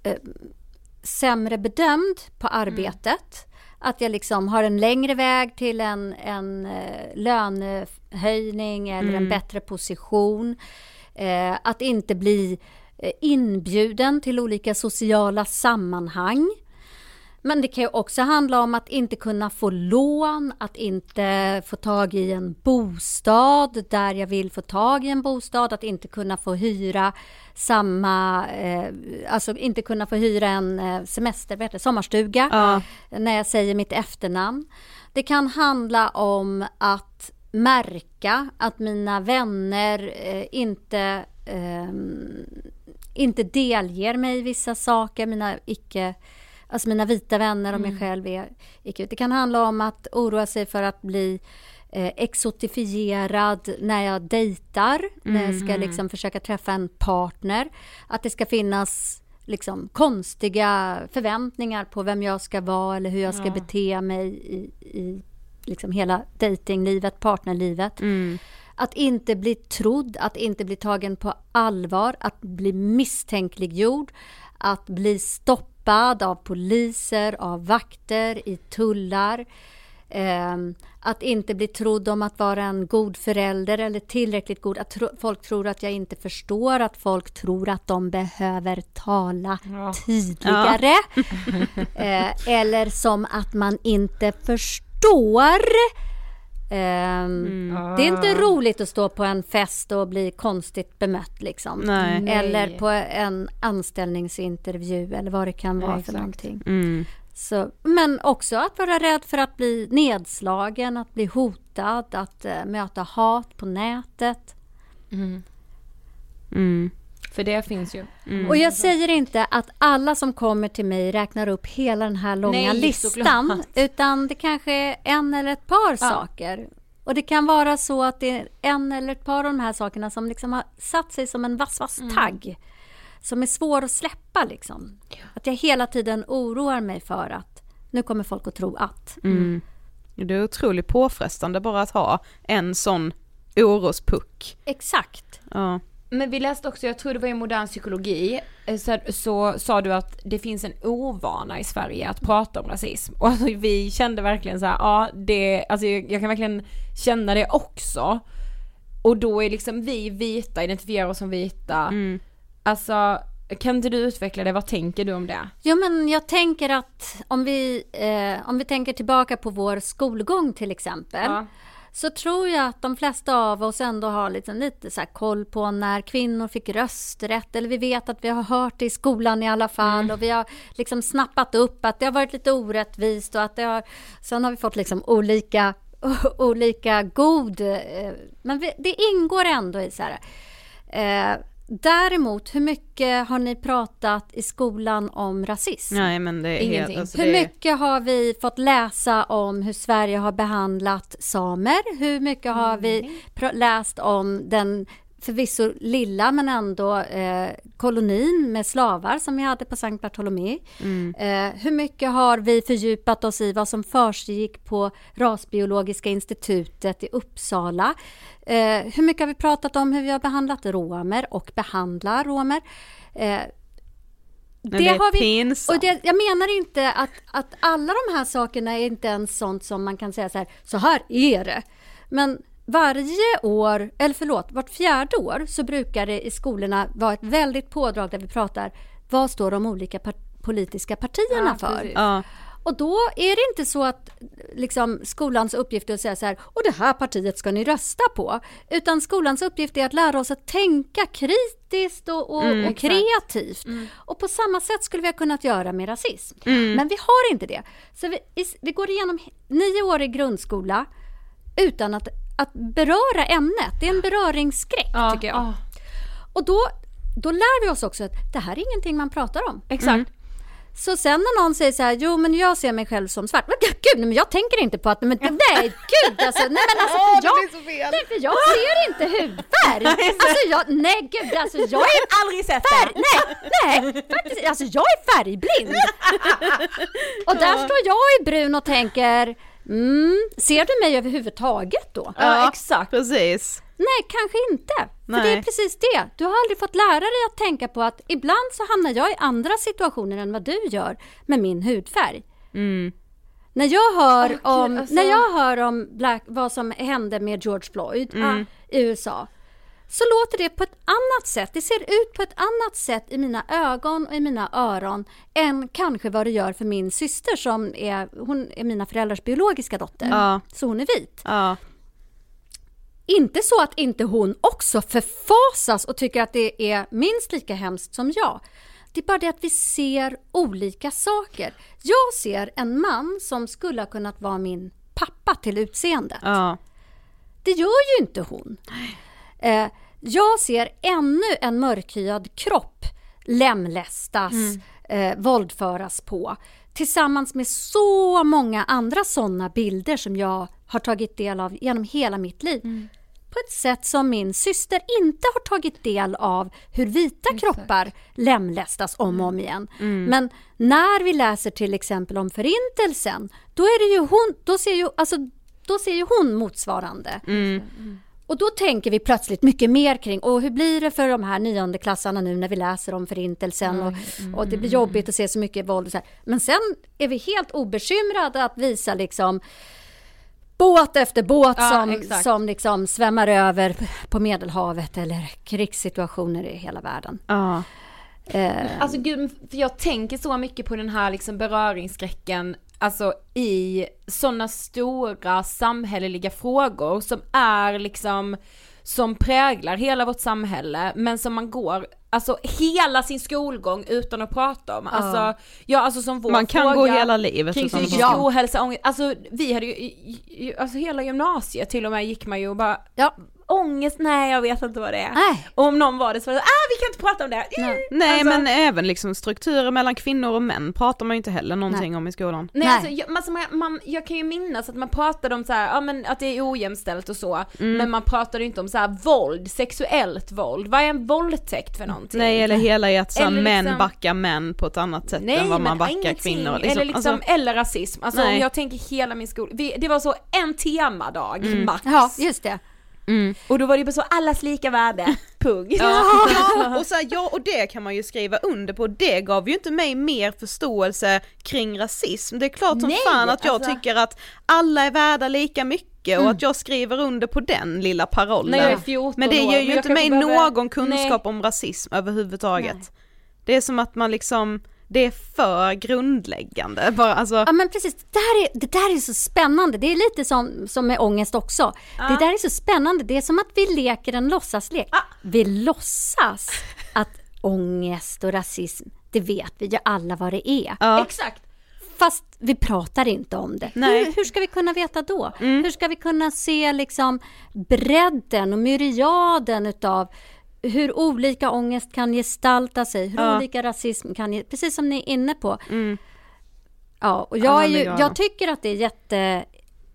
eh, sämre bedömd på arbetet. Att jag liksom har en längre väg till en, en eh, lönehöjning eller en bättre position. Eh, att inte bli eh, inbjuden till olika sociala sammanhang. Men det kan ju också handla om att inte kunna få lån, att inte få tag i en bostad där jag vill få tag i en bostad, att inte kunna få hyra samma, eh, alltså inte kunna få hyra en eh, semester, vad heter sommarstuga Ja. när jag säger mitt efternamn. Det kan handla om att märka att mina vänner eh, inte, ehm, inte delger mig vissa saker, mina icke Alltså mina vita vänner och mig själv är icke. Det kan handla om att oroa sig för att bli eh, exotifierad när jag dejtar, när jag ska liksom försöka träffa en partner. Att det ska finnas liksom konstiga förväntningar på vem jag ska vara eller hur jag ska bete mig i, i liksom hela dejtinglivet, partnerlivet. Att inte bli trodd, att inte bli tagen på allvar, att bli misstänkliggjord, att bli stoppad av poliser, av vakter, i tullar. Ehm, att inte bli trodd om att vara en god förälder eller tillräckligt god. Att tro, folk tror att jag inte förstår, att folk tror att de behöver tala tydligare. *laughs* Eh, eller som att man inte förstår. Ehm, Det är inte roligt att stå på en fest och bli konstigt bemött liksom. Nej. Eller på en anställningsintervju eller vad det kan vara för exakt. någonting. Mm. Så, men också att vara rädd för att bli nedslagen, att bli hotad, att eh, möta hat på nätet. Mm. För det finns ju. Och jag säger inte att alla som kommer till mig räknar upp hela den här långa Nej, listan. såklart. Utan det kanske är en eller ett par saker. Och det kan vara så att det är en eller ett par av de här sakerna som liksom har satt sig som en vass, vass tagg. Som är svår att släppa liksom. Att jag hela tiden oroar mig för att nu kommer folk att tro att. Mm. Det är otroligt påfrestande bara att ha en sån orospuck. Exakt. Ja. Men vi läste också, jag tror det var i modern psykologi, eh, så, så sa du att det finns en ovana i Sverige att prata om rasism. Och alltså, vi kände verkligen så här, ja det, alltså jag, jag kan verkligen känna det också. Och då är liksom vi vita, identifierar oss som vita. Alltså, kan inte du utveckla det, vad tänker du om det? Jo, men jag tänker att om vi, eh, om vi tänker tillbaka på vår skolgång till exempel. Ja. Så tror jag att de flesta av oss ändå har liksom lite så koll på när kvinnor fick rösträtt. Eller vi vet att vi har hört det i skolan i alla fall. Och vi har liksom snappat upp att det har varit lite orättvist. Och att det har, sen har vi fått liksom olika *laughs* och, och lika god. eh, Men vi- det ingår ändå i så här. Eh, däremot, hur mycket har ni pratat i skolan om rasism? Nej men det är Ingenting. helt... Alltså, Hur det är, mycket har vi fått läsa om hur Sverige har behandlat samer? Hur mycket har vi pr- läst om den förvisso lilla men ändå eh, kolonin med slavar som vi hade på Sankt Bartolomé? Eh, hur mycket har vi fördjupat oss i vad som försiggick på Rasbiologiska institutet i Uppsala? Eh, hur mycket har vi pratat om hur vi har behandlat romer och behandlar romer? Eh, Men det är pinsamt. och det, jag menar inte att, att alla de här sakerna är inte ens sånt som man kan säga så här, så här är det. Men varje år, eller förlåt, vart fjärde år så brukar det i skolorna vara ett väldigt pådrag där vi pratar vad står de olika par- politiska partierna Ja, för? ja. Och då är det inte så att liksom, skolans uppgift är att säga så här, och det här partiet ska ni rösta på. Utan skolans uppgift är att lära oss att tänka kritiskt och, och, och kreativt. Och på samma sätt skulle vi ha kunnat göra med rasism. Men vi har inte det. Så vi, vi går igenom nio år i grundskola utan att, att beröra ämnet. Det är en beröringsskräck Ja, tycker jag. ja. Och då, då lär vi oss också att det här är ingenting man pratar om. Exakt. Så sen när någon säger så här, jo men jag ser mig själv som svart. Men gud, men jag tänker inte på att, men nej gud alltså, nej men alltså *laughs* för jag, nej, för jag ser inte hudfärg. *laughs* Alltså jag, nej gud alltså jag är *laughs* Aldrig sett färg, det. nej, nej, faktiskt, alltså jag är färgblind. Och där står jag i brun och tänker, mm, ser du mig överhuvudtaget då? Ja, exakt. Precis. Nej, kanske inte. För det är Nej. precis det. Du har aldrig fått lära dig att tänka på att ibland så hamnar jag i andra situationer än vad du gör med min hudfärg. När jag hör gud, om, alltså. när jag hör om Black, vad som hände med George Floyd ah, i USA så låter det på ett annat sätt. Det ser ut på ett annat sätt i mina ögon och i mina öron än kanske vad det gör för min syster som är, hon är mina föräldrars biologiska dotter. Ja. Så hon är vit. Ja. Inte så att inte hon också förfasas och tycker att det är minst lika hemskt som jag. Det är bara det att vi ser olika saker. Jag ser en man som skulle ha kunnat vara min pappa till utseendet. Ja. Det gör ju inte hon. Eh, jag ser ännu en mörkhyad kropp lemlästas, eh, våldföras på. Tillsammans med så många andra sådana bilder som jag har tagit del av genom hela mitt liv. På ett sätt som min syster inte har tagit del av hur vita kroppar lemlästas om och om igen. Men när vi läser till exempel om förintelsen, då, är det ju hon, då, ser ju, alltså, då ser ju hon motsvarande. Och då tänker vi plötsligt mycket mer kring, och hur blir det för de här niondeklassarna nu när vi läser om förintelsen och, och det blir jobbigt att se så mycket våld så här. Men sen är vi helt obekymrade att visa liksom båt efter båt Ja, som, exakt. som liksom svämmar över på Medelhavet eller krigssituationer i hela världen. Ja. Eh, Alltså gud, för jag tänker så mycket på den här liksom beröringsskräcken, alltså i sådana stora samhälleliga frågor som är liksom, som präglar hela vårt samhälle, men som man går, alltså hela sin skolgång utan att prata om. Alltså, ja alltså som vår Man kan fråga gå hela livet kring psykisk om. ohälsa, ångest, alltså vi hade ju, alltså hela gymnasiet till och med gick man ju och bara, ja, ångest, nej jag vet inte vad det är. nej. Och om någon var det så var det ah vi kan inte prata om det. Nej. Nej Alltså- men även liksom strukturer mellan kvinnor och män pratar man ju inte heller någonting om i skolan. Nej, Nej. Alltså, jag, alltså, man, man, jag kan ju minnas att man pratade om så här, ja men att det är ojämställt och så, Mm. men man pratade ju inte om så här våld, sexuellt våld, vad är en våldtäkt för någonting? Nej eller hela i att så här, Eller män liksom- backar män på ett annat sätt Nej, än vad man backar ingenting. kvinnor. eller liksom, alltså, eller rasism, alltså Nej. om jag tänker hela min skola, vi, det var så en temadag max. Ja, just det. Och då var det bara så allas lika värde, *laughs* punkt. Ja, *laughs* och, så här, ja, och det kan man ju skriva under på, det gav ju inte mig mer förståelse kring rasism. Det är klart som Nej, fan att jag alltså- tycker att alla är värda lika mycket och att jag skriver under på den lilla parollen. När jag är 14 Men det ger ju inte mig behöver- någon kunskap om rasism överhuvudtaget. Nej. Det är som att man liksom, det är för grundläggande bara alltså. Ja men precis, det där, är, det där är så spännande. Det är lite som, som med ångest också. Det där är så spännande. Det är som att vi leker en låtsaslek. Vi låtsas att ångest och rasism, det vet vi ju alla vad det är. Ja. Exakt. Fast vi pratar inte om det. Nej. Hur, hur ska vi kunna veta då? Hur ska vi kunna se liksom bredden och myriaden utav hur olika ångest kan gestalta sig, hur Ja. olika rasism kan, precis som ni är inne på. Ja, och jag, ju, jag tycker att det är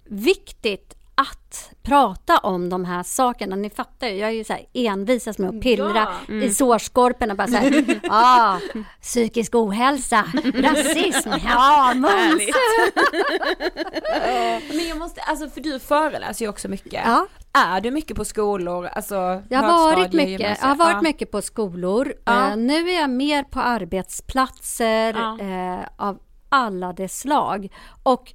jätteviktigt att prata om de här sakerna. Ni fattar ju, jag är ju så här envisas med att pillra i sårskorporna. Bara så här, *laughs* ah, psykisk ohälsa, *laughs* rasism, ja, mums. *laughs* Men jag måste, alltså för du föreläser ju också mycket. Ja. Är du mycket på skolor, alltså Jag har varit mycket, jag har varit Ja. mycket på skolor. Ja. Eh, nu är jag mer på arbetsplatser Ja. eh, av alla dess slag. Och,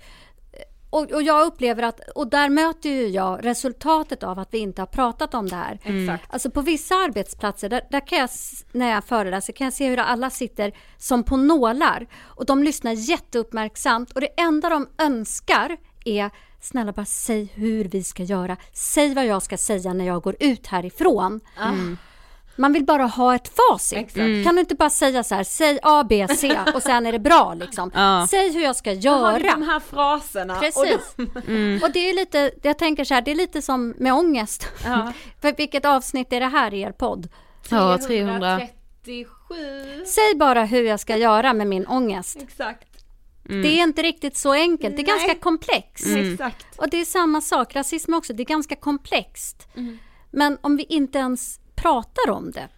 och, och jag upplever att, och där möter ju jag resultatet av att vi inte har pratat om det här. Exakt. Alltså på vissa arbetsplatser, där, där kan jag, när jag föreläser, kan jag se hur alla sitter som på nålar. Och de lyssnar jätteuppmärksamt och det enda de önskar är Snälla bara säg hur vi ska göra. Säg vad jag ska säga när jag går ut härifrån. Man vill bara ha ett facit. Exakt. Kan du inte bara säga så här, säg A, B, C och sen är det bra liksom. Ja. Säg hur jag ska göra. de här fraserna? Och Precis. de, Och det är lite, jag tänker så här, det är lite som med ångest. Ja. *laughs* För vilket avsnitt är det här i er podd? Ja, 300. 337. Säg bara hur jag ska göra med min ångest. Exakt. Det är inte riktigt så enkelt, det är ganska komplext. Exakt. Och det är samma sak, rasism också, det är ganska komplext. Mm. Men om vi inte ens pratar om det,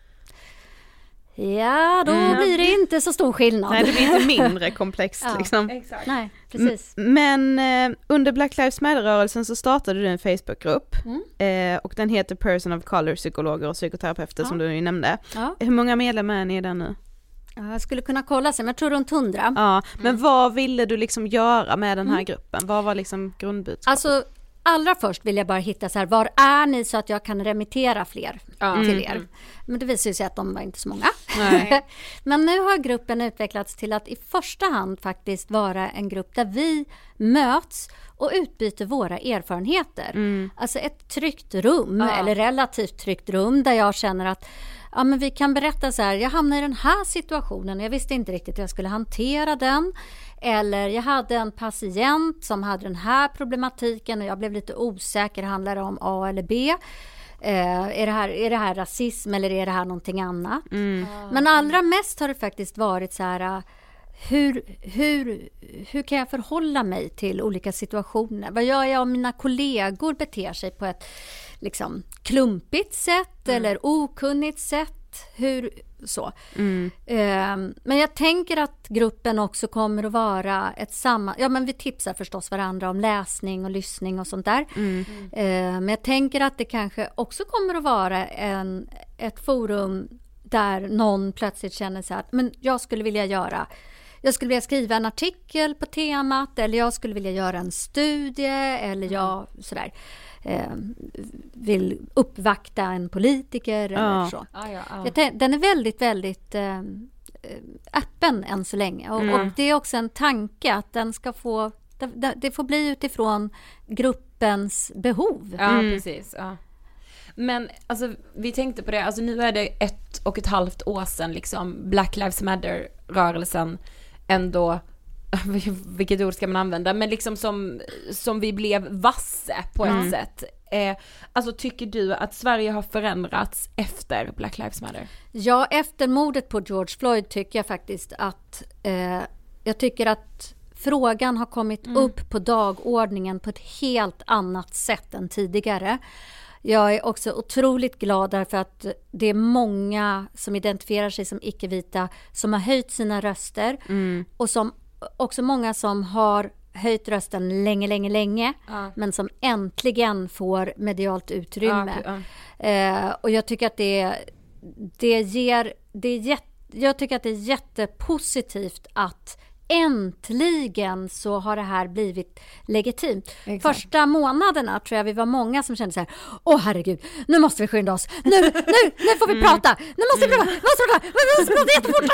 ja då Mm. blir det inte så stor skillnad. Nej, det blir inte *laughs* mindre komplext Ja. liksom. Exakt. Nej, precis. Men eh, under Black Lives Matter-rörelsen så startade du en Facebookgrupp Mm. eh, och den heter Person of Color, psykologer och psykoterapeuter som du ju nämnde. Ja. Hur många medlemmar är ni den nu? Ja, Jag skulle kunna kolla sen, men jag tror runt hundra. Ja, men vad ville du liksom göra med den här gruppen? Vad var liksom grundbudskapet? Alltså, allra först vill jag bara hitta så här, var är ni så att jag kan remittera fler till er? Men det visar ju sig att de var inte så många. *laughs* Men nu har gruppen utvecklats till att i första hand faktiskt vara en grupp där vi möts och utbyter våra erfarenheter. Alltså ett tryggt rum, eller relativt tryggt rum där jag känner att ja, men vi kan berätta så här, jag hamnade i den här situationen och jag visste inte riktigt hur jag skulle hantera den. Eller jag hade en patient som hade den här problematiken och jag blev lite osäker, handlar det om A eller B? Eh, är, det här, är det här rasism eller är det här någonting annat? Men allra mest har det faktiskt varit så här hur, hur, hur kan jag förhålla mig till olika situationer? Vad gör jag om mina kollegor beter sig på ett liksom, klumpigt sätt eller okunnigt sätt? Hur, så. Ehm, men jag tänker att gruppen också kommer att vara ett samma... Ja, men vi tipsar förstås varandra om läsning och lyssning och sånt där. Ehm, men jag tänker att det kanske också kommer att vara en, ett forum där någon plötsligt känner så här, men jag skulle vilja göra jag skulle vilja skriva en artikel på temat eller jag skulle vilja göra en studie eller jag sådär eh, vill uppvakta en politiker eller Ja. så. Ja, ja, Den är väldigt, väldigt eh, eh, öppen än så länge. Och, och det är också en tanke att den ska få... det- Det får bli utifrån gruppens behov. Ja, precis. Ja. Men alltså vi tänkte på det, alltså nu är det ett och ett halvt år sedan liksom Black Lives Matter-rörelsen ändå, *laughs* vilket ord ska man använda, men liksom som, som vi blev vasse på ett sätt. Eh, alltså tycker du att Sverige har förändrats efter Black Lives Matter? Ja, efter mordet på George Floyd tycker jag faktiskt att... Eh, jag tycker att frågan har kommit upp på dagordningen på ett helt annat sätt än tidigare. Jag är också otroligt glad därför att det är många som identifierar sig som icke-vita som har höjt sina röster och som också många som har höjt rösten länge, länge, länge men som äntligen får medialt utrymme. Ja, Eh, och jag tycker att det, det ger... Det är jätte, jag tycker att det är jättepositivt att äntligen så har det här blivit legitimt. Exakt. Första månaderna tror jag vi var många som kände så här, åh herregud, nu måste vi skynda oss, nu, nu, nu får vi prata, nu måste vi prata, vi måste prata, vi måste prata jättefort.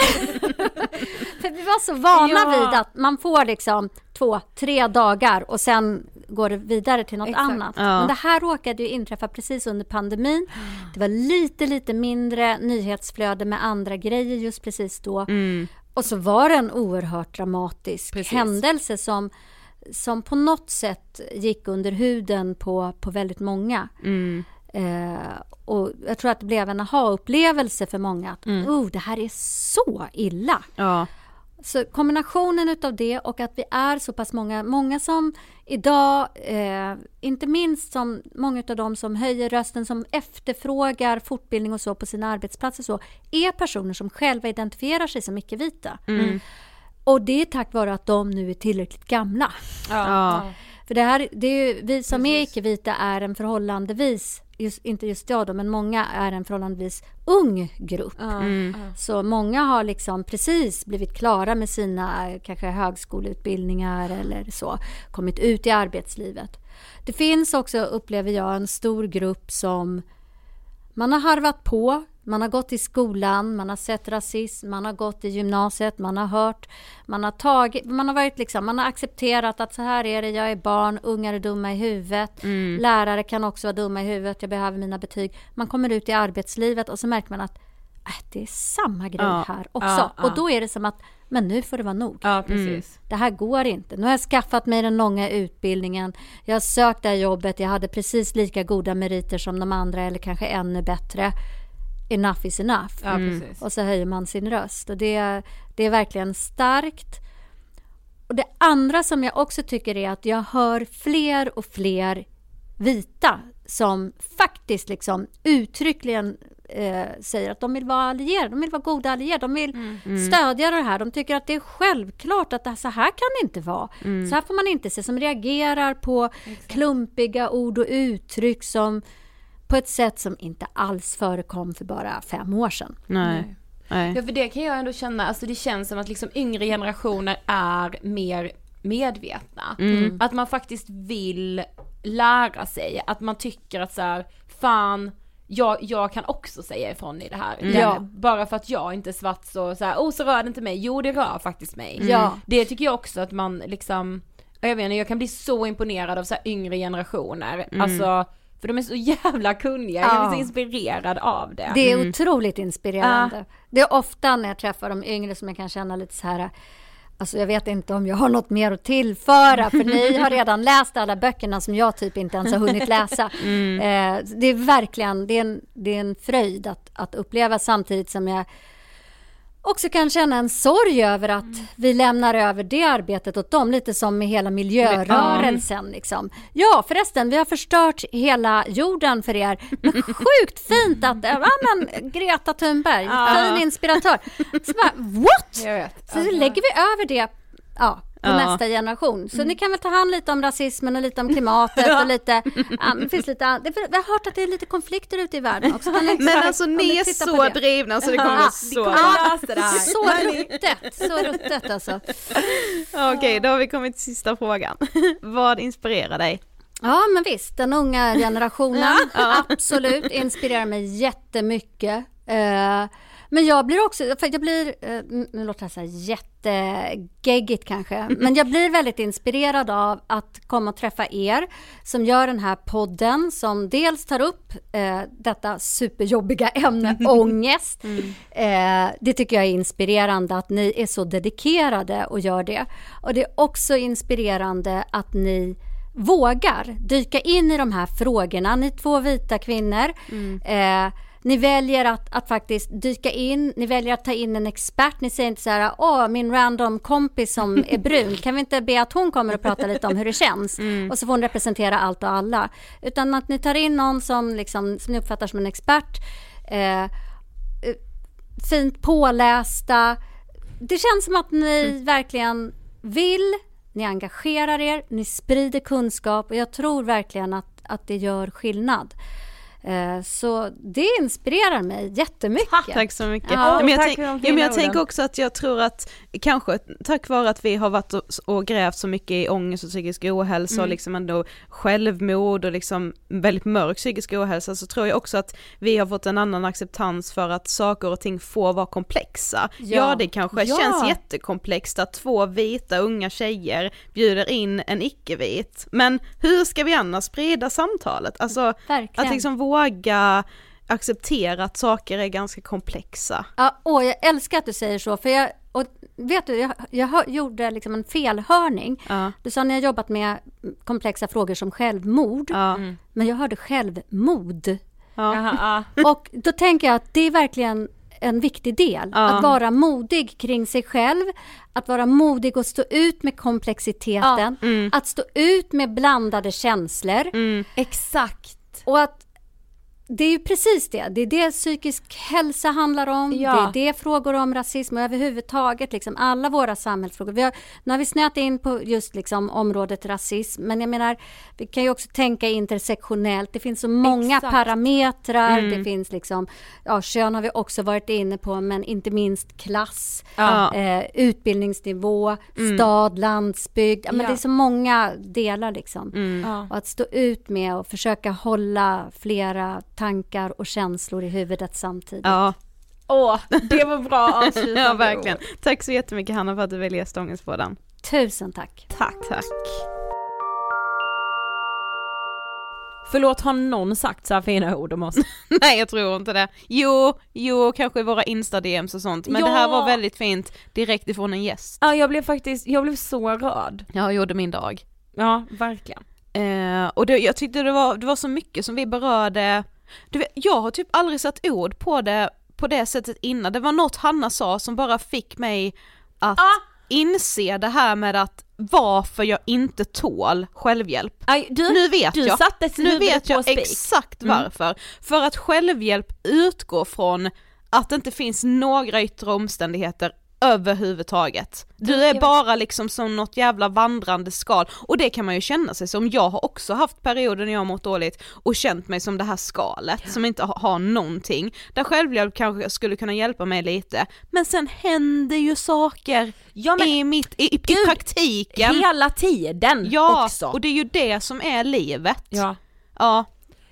*laughs* För vi var så vana Ja. vid att man får liksom två, tre dagar och sen går det vidare till något Exakt. annat. Ja. Men det här råkade ju inträffa precis under pandemin. Det var lite, lite mindre nyhetsflöde med andra grejer just precis då. Och så var det en oerhört dramatisk Precis. händelse som, som på något sätt gick under huden på, på väldigt många. Mm. Eh, och jag tror att det blev en aha-upplevelse för många. Att oh, det här är så illa. Ja. Så kombinationen utav det och att vi är så pass många, många som idag, eh, inte minst som många av dem som höjer rösten, som efterfrågar fortbildning och så på sina arbetsplatser så, är personer som själva identifierar sig som icke-vita. Och det är tack vare att de nu är tillräckligt gamla. Ja. För det här, det är ju, vi som är icke-vita är en förhållandevis, just, inte just jag då, men många är en förhållandevis ung grupp. Så många har liksom precis blivit klara med sina kanske högskoleutbildningar eller så, kommit ut i arbetslivet. Det finns också, upplever jag, en stor grupp som man har harvat på, man har gått i skolan, man har sett rasism, man har gått i gymnasiet, man har hört, man har tagit, man har varit liksom, man har accepterat att så här är det, jag är barn, ungar är dumma i huvudet, lärare kan också vara dumma i huvudet, jag behöver mina betyg. Man kommer ut i arbetslivet och så märker man att äh, det är samma grej Ja, här också. ja, ja. Och då är det som att, men nu får det vara nog. Precis. Det här går inte. Nu har jag skaffat mig den långa utbildningen. Jag har sökt det här jobbet. Jag hade precis lika goda meriter som de andra eller kanske ännu bättre. Enough is enough. Ja, precis. Och så höjer man sin röst. Och det, det är verkligen starkt. Och det andra som jag också tycker är att jag hör fler och fler vita som faktiskt liksom uttryckligen eh, säger att de vill vara allierade, de vill vara goda allierade, de vill stödja det här. De tycker att det är självklart att det, så här kan det inte vara. Så här får man inte se, som reagerar på klumpiga ord och uttryck som på ett sätt som inte alls förekom för bara fem år sedan. Nej. Nej. Ja för det kan jag ändå känna, alltså det känns som att liksom yngre generationer är mer medvetna. Att man faktiskt vill lära sig, att man tycker att så här, fan, jag, jag kan också säga ifrån i det här. Ja. Bara för att jag inte är svart så, så här, oh så rör det inte mig, jo det rör faktiskt mig. Ja. Det tycker jag också att man liksom, jag vet inte, jag kan bli så imponerad av så här yngre generationer, alltså för de är så jävla kunniga, jag Ja. blir så inspirerad av det. Det är otroligt inspirerande. Det är ofta när jag träffar de yngre som jag kan känna lite så här Alltså jag vet inte om jag har något mer att tillföra för ni *laughs* har redan läst alla böckerna som jag typ inte ens har hunnit läsa. *laughs* Eh, det är verkligen det är en, det är en fröjd att, att uppleva samtidigt som jag också kan känna en sorg över att vi lämnar över det arbetet åt dem, lite som med hela miljörörelsen. Liksom. Ja, förresten, vi har förstört hela jorden för er. Men *laughs* sjukt fint att, ja men Greta Thunberg, fin inspiratör. Så bara, what? Vet. Så lägger vi över det ja, på Ja. nästa generation. Så ni kan väl ta hand lite om rasismen och lite om *laughs* klimatet och lite, ja, det finns lite, det, vi har hört att det är lite konflikter ute i världen också. Ni, Men alltså om ni är så det? drivna så det kommer Ja, vara så bra. lösa det här. Så ruttet, så ruttet alltså. *laughs* Okej, då har vi kommit till sista frågan. *laughs* Vad inspirerar dig? Ja, men visst, den unga generationen absolut inspirerar mig jättemycket. Eh, men jag blir också, för jag blir, eh, nu låter det så här jättegeggigt kanske, men jag blir väldigt inspirerad av att komma och träffa er som gör den här podden som dels tar upp eh, detta superjobbiga *laughs* ämne ångest. Eh, det tycker jag är inspirerande att ni är så dedikerade och gör det. Och det är också inspirerande att ni vågar dyka in i de här frågorna. Ni två vita kvinnor. Eh, ni väljer att, att faktiskt dyka in, ni väljer att ta in en expert. Ni säger inte så här, åh min random kompis som är *laughs* brun, kan vi inte be att hon kommer och prata lite om hur det känns? *laughs* Och så får hon representera allt och alla. Utan att ni tar in någon som, liksom, som ni uppfattar som en expert. Eh, fint pålästa. Det känns som att ni verkligen vill, ni engagerar er, ni sprider kunskap och jag tror verkligen att, att det gör skillnad. Eh, Så det inspirerar mig jättemycket. Tack så mycket. Ja, men jag, tack tänk, ja, men jag tänker också att jag tror att kanske tack vare att vi har varit och, och grävt så mycket i ångest och psykisk ohälsa Mm. och liksom ändå självmord och liksom väldigt mörk psykisk ohälsa så tror jag också att vi har fått en annan acceptans för att saker och ting får vara komplexa. Ja, Ja. det kanske Ja. känns jättekomplext att två vita unga tjejer bjuder in en icke-vit. Men hur ska vi annars sprida samtalet? Alltså Verkligen. att liksom våga acceptera att saker är ganska komplexa. Ja, åh, jag älskar att du säger så. För jag, och vet du, jag, jag gjorde liksom en felhörning. Ja. Du sa ni har jobbat med komplexa frågor som självmord. Ja. Men jag hörde självmord. Ja. *laughs* Och då tänker jag att det är verkligen en viktig del. Ja. Att vara modig kring sig själv, att vara modig och stå ut med komplexiteten, Mm. att stå ut med blandade känslor Exakt. och att det är ju precis det. Det är det psykisk hälsa handlar om. Ja. Det är det frågor om rasism och överhuvudtaget liksom alla våra samhällsfrågor. Vi har, nu har vi snöat in på just liksom området rasism, men jag menar, vi kan ju också tänka intersektionellt. Det finns så många Exakt. parametrar. Mm. Det finns liksom, ja, kön har vi också varit inne på, men inte minst klass, Ja. eh, utbildningsnivå, stad, landsbygd. Ja, men. Det är så många delar liksom. Ja. Och att stå ut med och försöka hålla flera tankar och känslor i huvudet samtidigt. Ja. Åh, det var bra *laughs* avslutande ja, verkligen. Tack så jättemycket Hanna för att du ville på den. Tusen tack. Tack. Tack. Förlåt, har någon sagt så här fina ord om oss? *laughs* Nej jag tror inte det. Jo, jo kanske i våra insta-DMs och sånt. Men Ja. det här var väldigt fint direkt ifrån en gäst. Ja, jag blev faktiskt, jag blev så rörd. Jag gjorde min dag. Ja, verkligen. Eh, och det, jag tyckte det var, det var så mycket som vi berörde. Du vet, jag har typ aldrig satt ord på det på det sättet innan. Det var något Hanna sa som bara fick mig att inse det här med att varför jag inte tål självhjälp. Aj, du, nu vet du jag, nu vet jag spik. exakt Mm. varför. För att självhjälp utgår från att det inte finns några yttre omständigheter överhuvudtaget. Du är vet. bara liksom som något jävla vandrande skal och det kan man ju känna sig som. Jag har också haft perioder när jag har mått dåligt och känt mig som det här skalet som inte ha- har någonting. Där självhjälp kanske skulle kunna hjälpa mig lite men sen händer ju saker Ja, men- i, mitt, i, i, i Gud, praktiken. Hela tiden Ja, också. och det är ju det som är livet. Ja. Ja,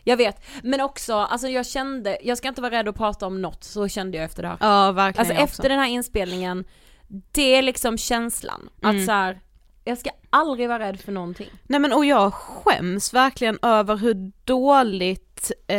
Jag vet, men också, alltså jag kände, jag ska inte vara rädd att prata om något, så kände jag efter det här. ja verkligen Alltså efter också. den här inspelningen, det är liksom känslan, Mm. att så här, jag ska aldrig vara rädd för någonting. Nej men och jag skäms verkligen över hur dåligt, eh,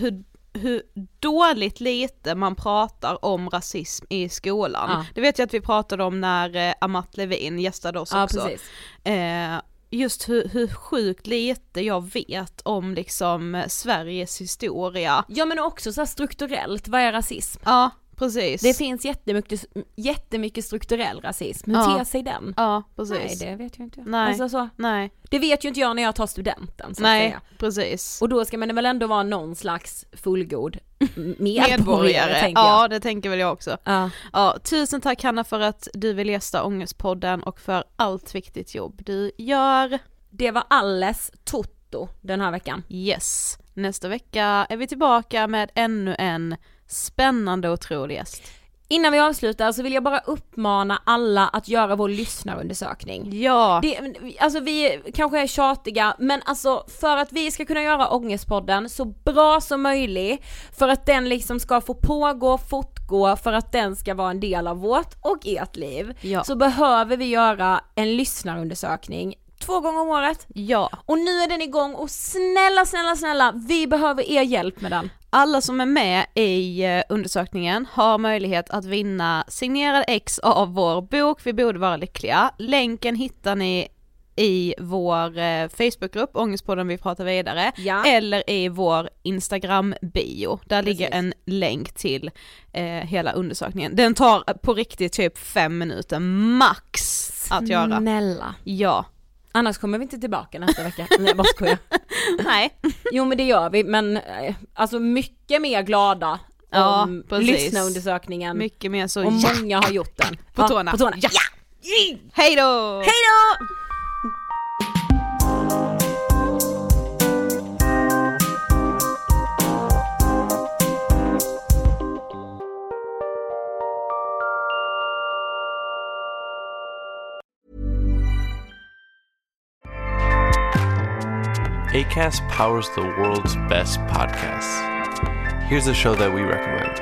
hur, hur dåligt lite man pratar om rasism i skolan. Ja. Det vet jag att vi pratade om när eh, Amat Levin gästade oss Ja också. precis. Eh, just hur, hur sjukt lite jag vet om liksom Sveriges historia. Ja men också så strukturellt, vad är rasism? Ja, precis. Det finns jättemycket, jättemycket strukturell rasism, hur Ja. ter sig den? Ja, Nej precis. det vet jag inte. Nej. Alltså så, Nej, det vet ju inte jag när jag tar studenten så att nej, säga. precis. Och då ska man väl ändå vara någon slags fullgod *laughs* medborgare, Medborgare, jag. ja det tänker väl jag också. Ja. Ja, tusen tack Hanna för att du vill gästa Ångestpodden och för allt viktigt jobb du gör. Det var alles Toto den här veckan. Yes, nästa vecka är vi tillbaka med ännu en spännande och otrolig gäst. Innan vi avslutar så vill jag bara uppmana alla att göra vår lyssnarundersökning. Ja, Det, alltså vi kanske är tjatiga men alltså för att vi ska kunna göra Ångestpodden så bra som möjligt för att den liksom ska få pågå, fortgå, för att den ska vara en del av vårt och ert liv Ja. så behöver vi göra en lyssnarundersökning två gånger om året. ja. Och nu är den igång och snälla, snälla, snälla, vi behöver er hjälp med den. Alla som är med i eh, undersökningen har möjlighet att vinna signerad ex av vår bok Vi borde vara lyckliga. Länken hittar ni i vår eh, Facebookgrupp Ångestpodden vi pratar vidare Ja. eller i vår Instagram-bio. Där ligger Precis. en länk till eh, hela undersökningen. Den tar på riktigt typ fem minuter max att göra. Snälla. Ja. Annars kommer vi inte tillbaka nästa vecka. Nej jag bara skojar. *laughs* Nej. Jo men det gör vi, men eh, alltså mycket mer glada Ja, om precis. lyssnarundersökningen Mycket mer så och ja. många har gjort den. På tårna. På tårna. Ja. Hej då! Hej då! ACAST powers the world's best podcasts. Here's a show that we recommend.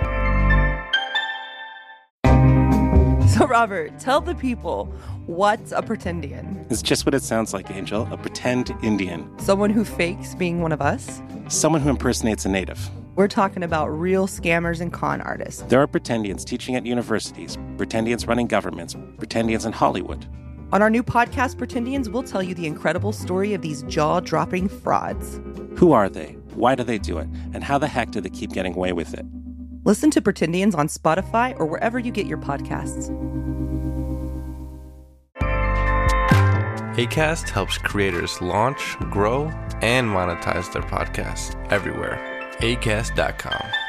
So, Robert, tell the people what's a pretendian? It's just what it sounds like, Angel. A pretend Indian. Someone who fakes being one of us? Someone who impersonates a native. We're talking about real scammers and con artists. There are pretendians teaching at universities, pretendians running governments, pretendians in Hollywood. On our new podcast, Pretendians, we'll tell you the incredible story of these jaw dropping frauds. Who are they? Why do they do it? And how the heck do they keep getting away with it? Listen to Pretendians on Spotify or wherever you get your podcasts. ACAST helps creators launch, grow, and monetize their podcasts everywhere. ACAST.com.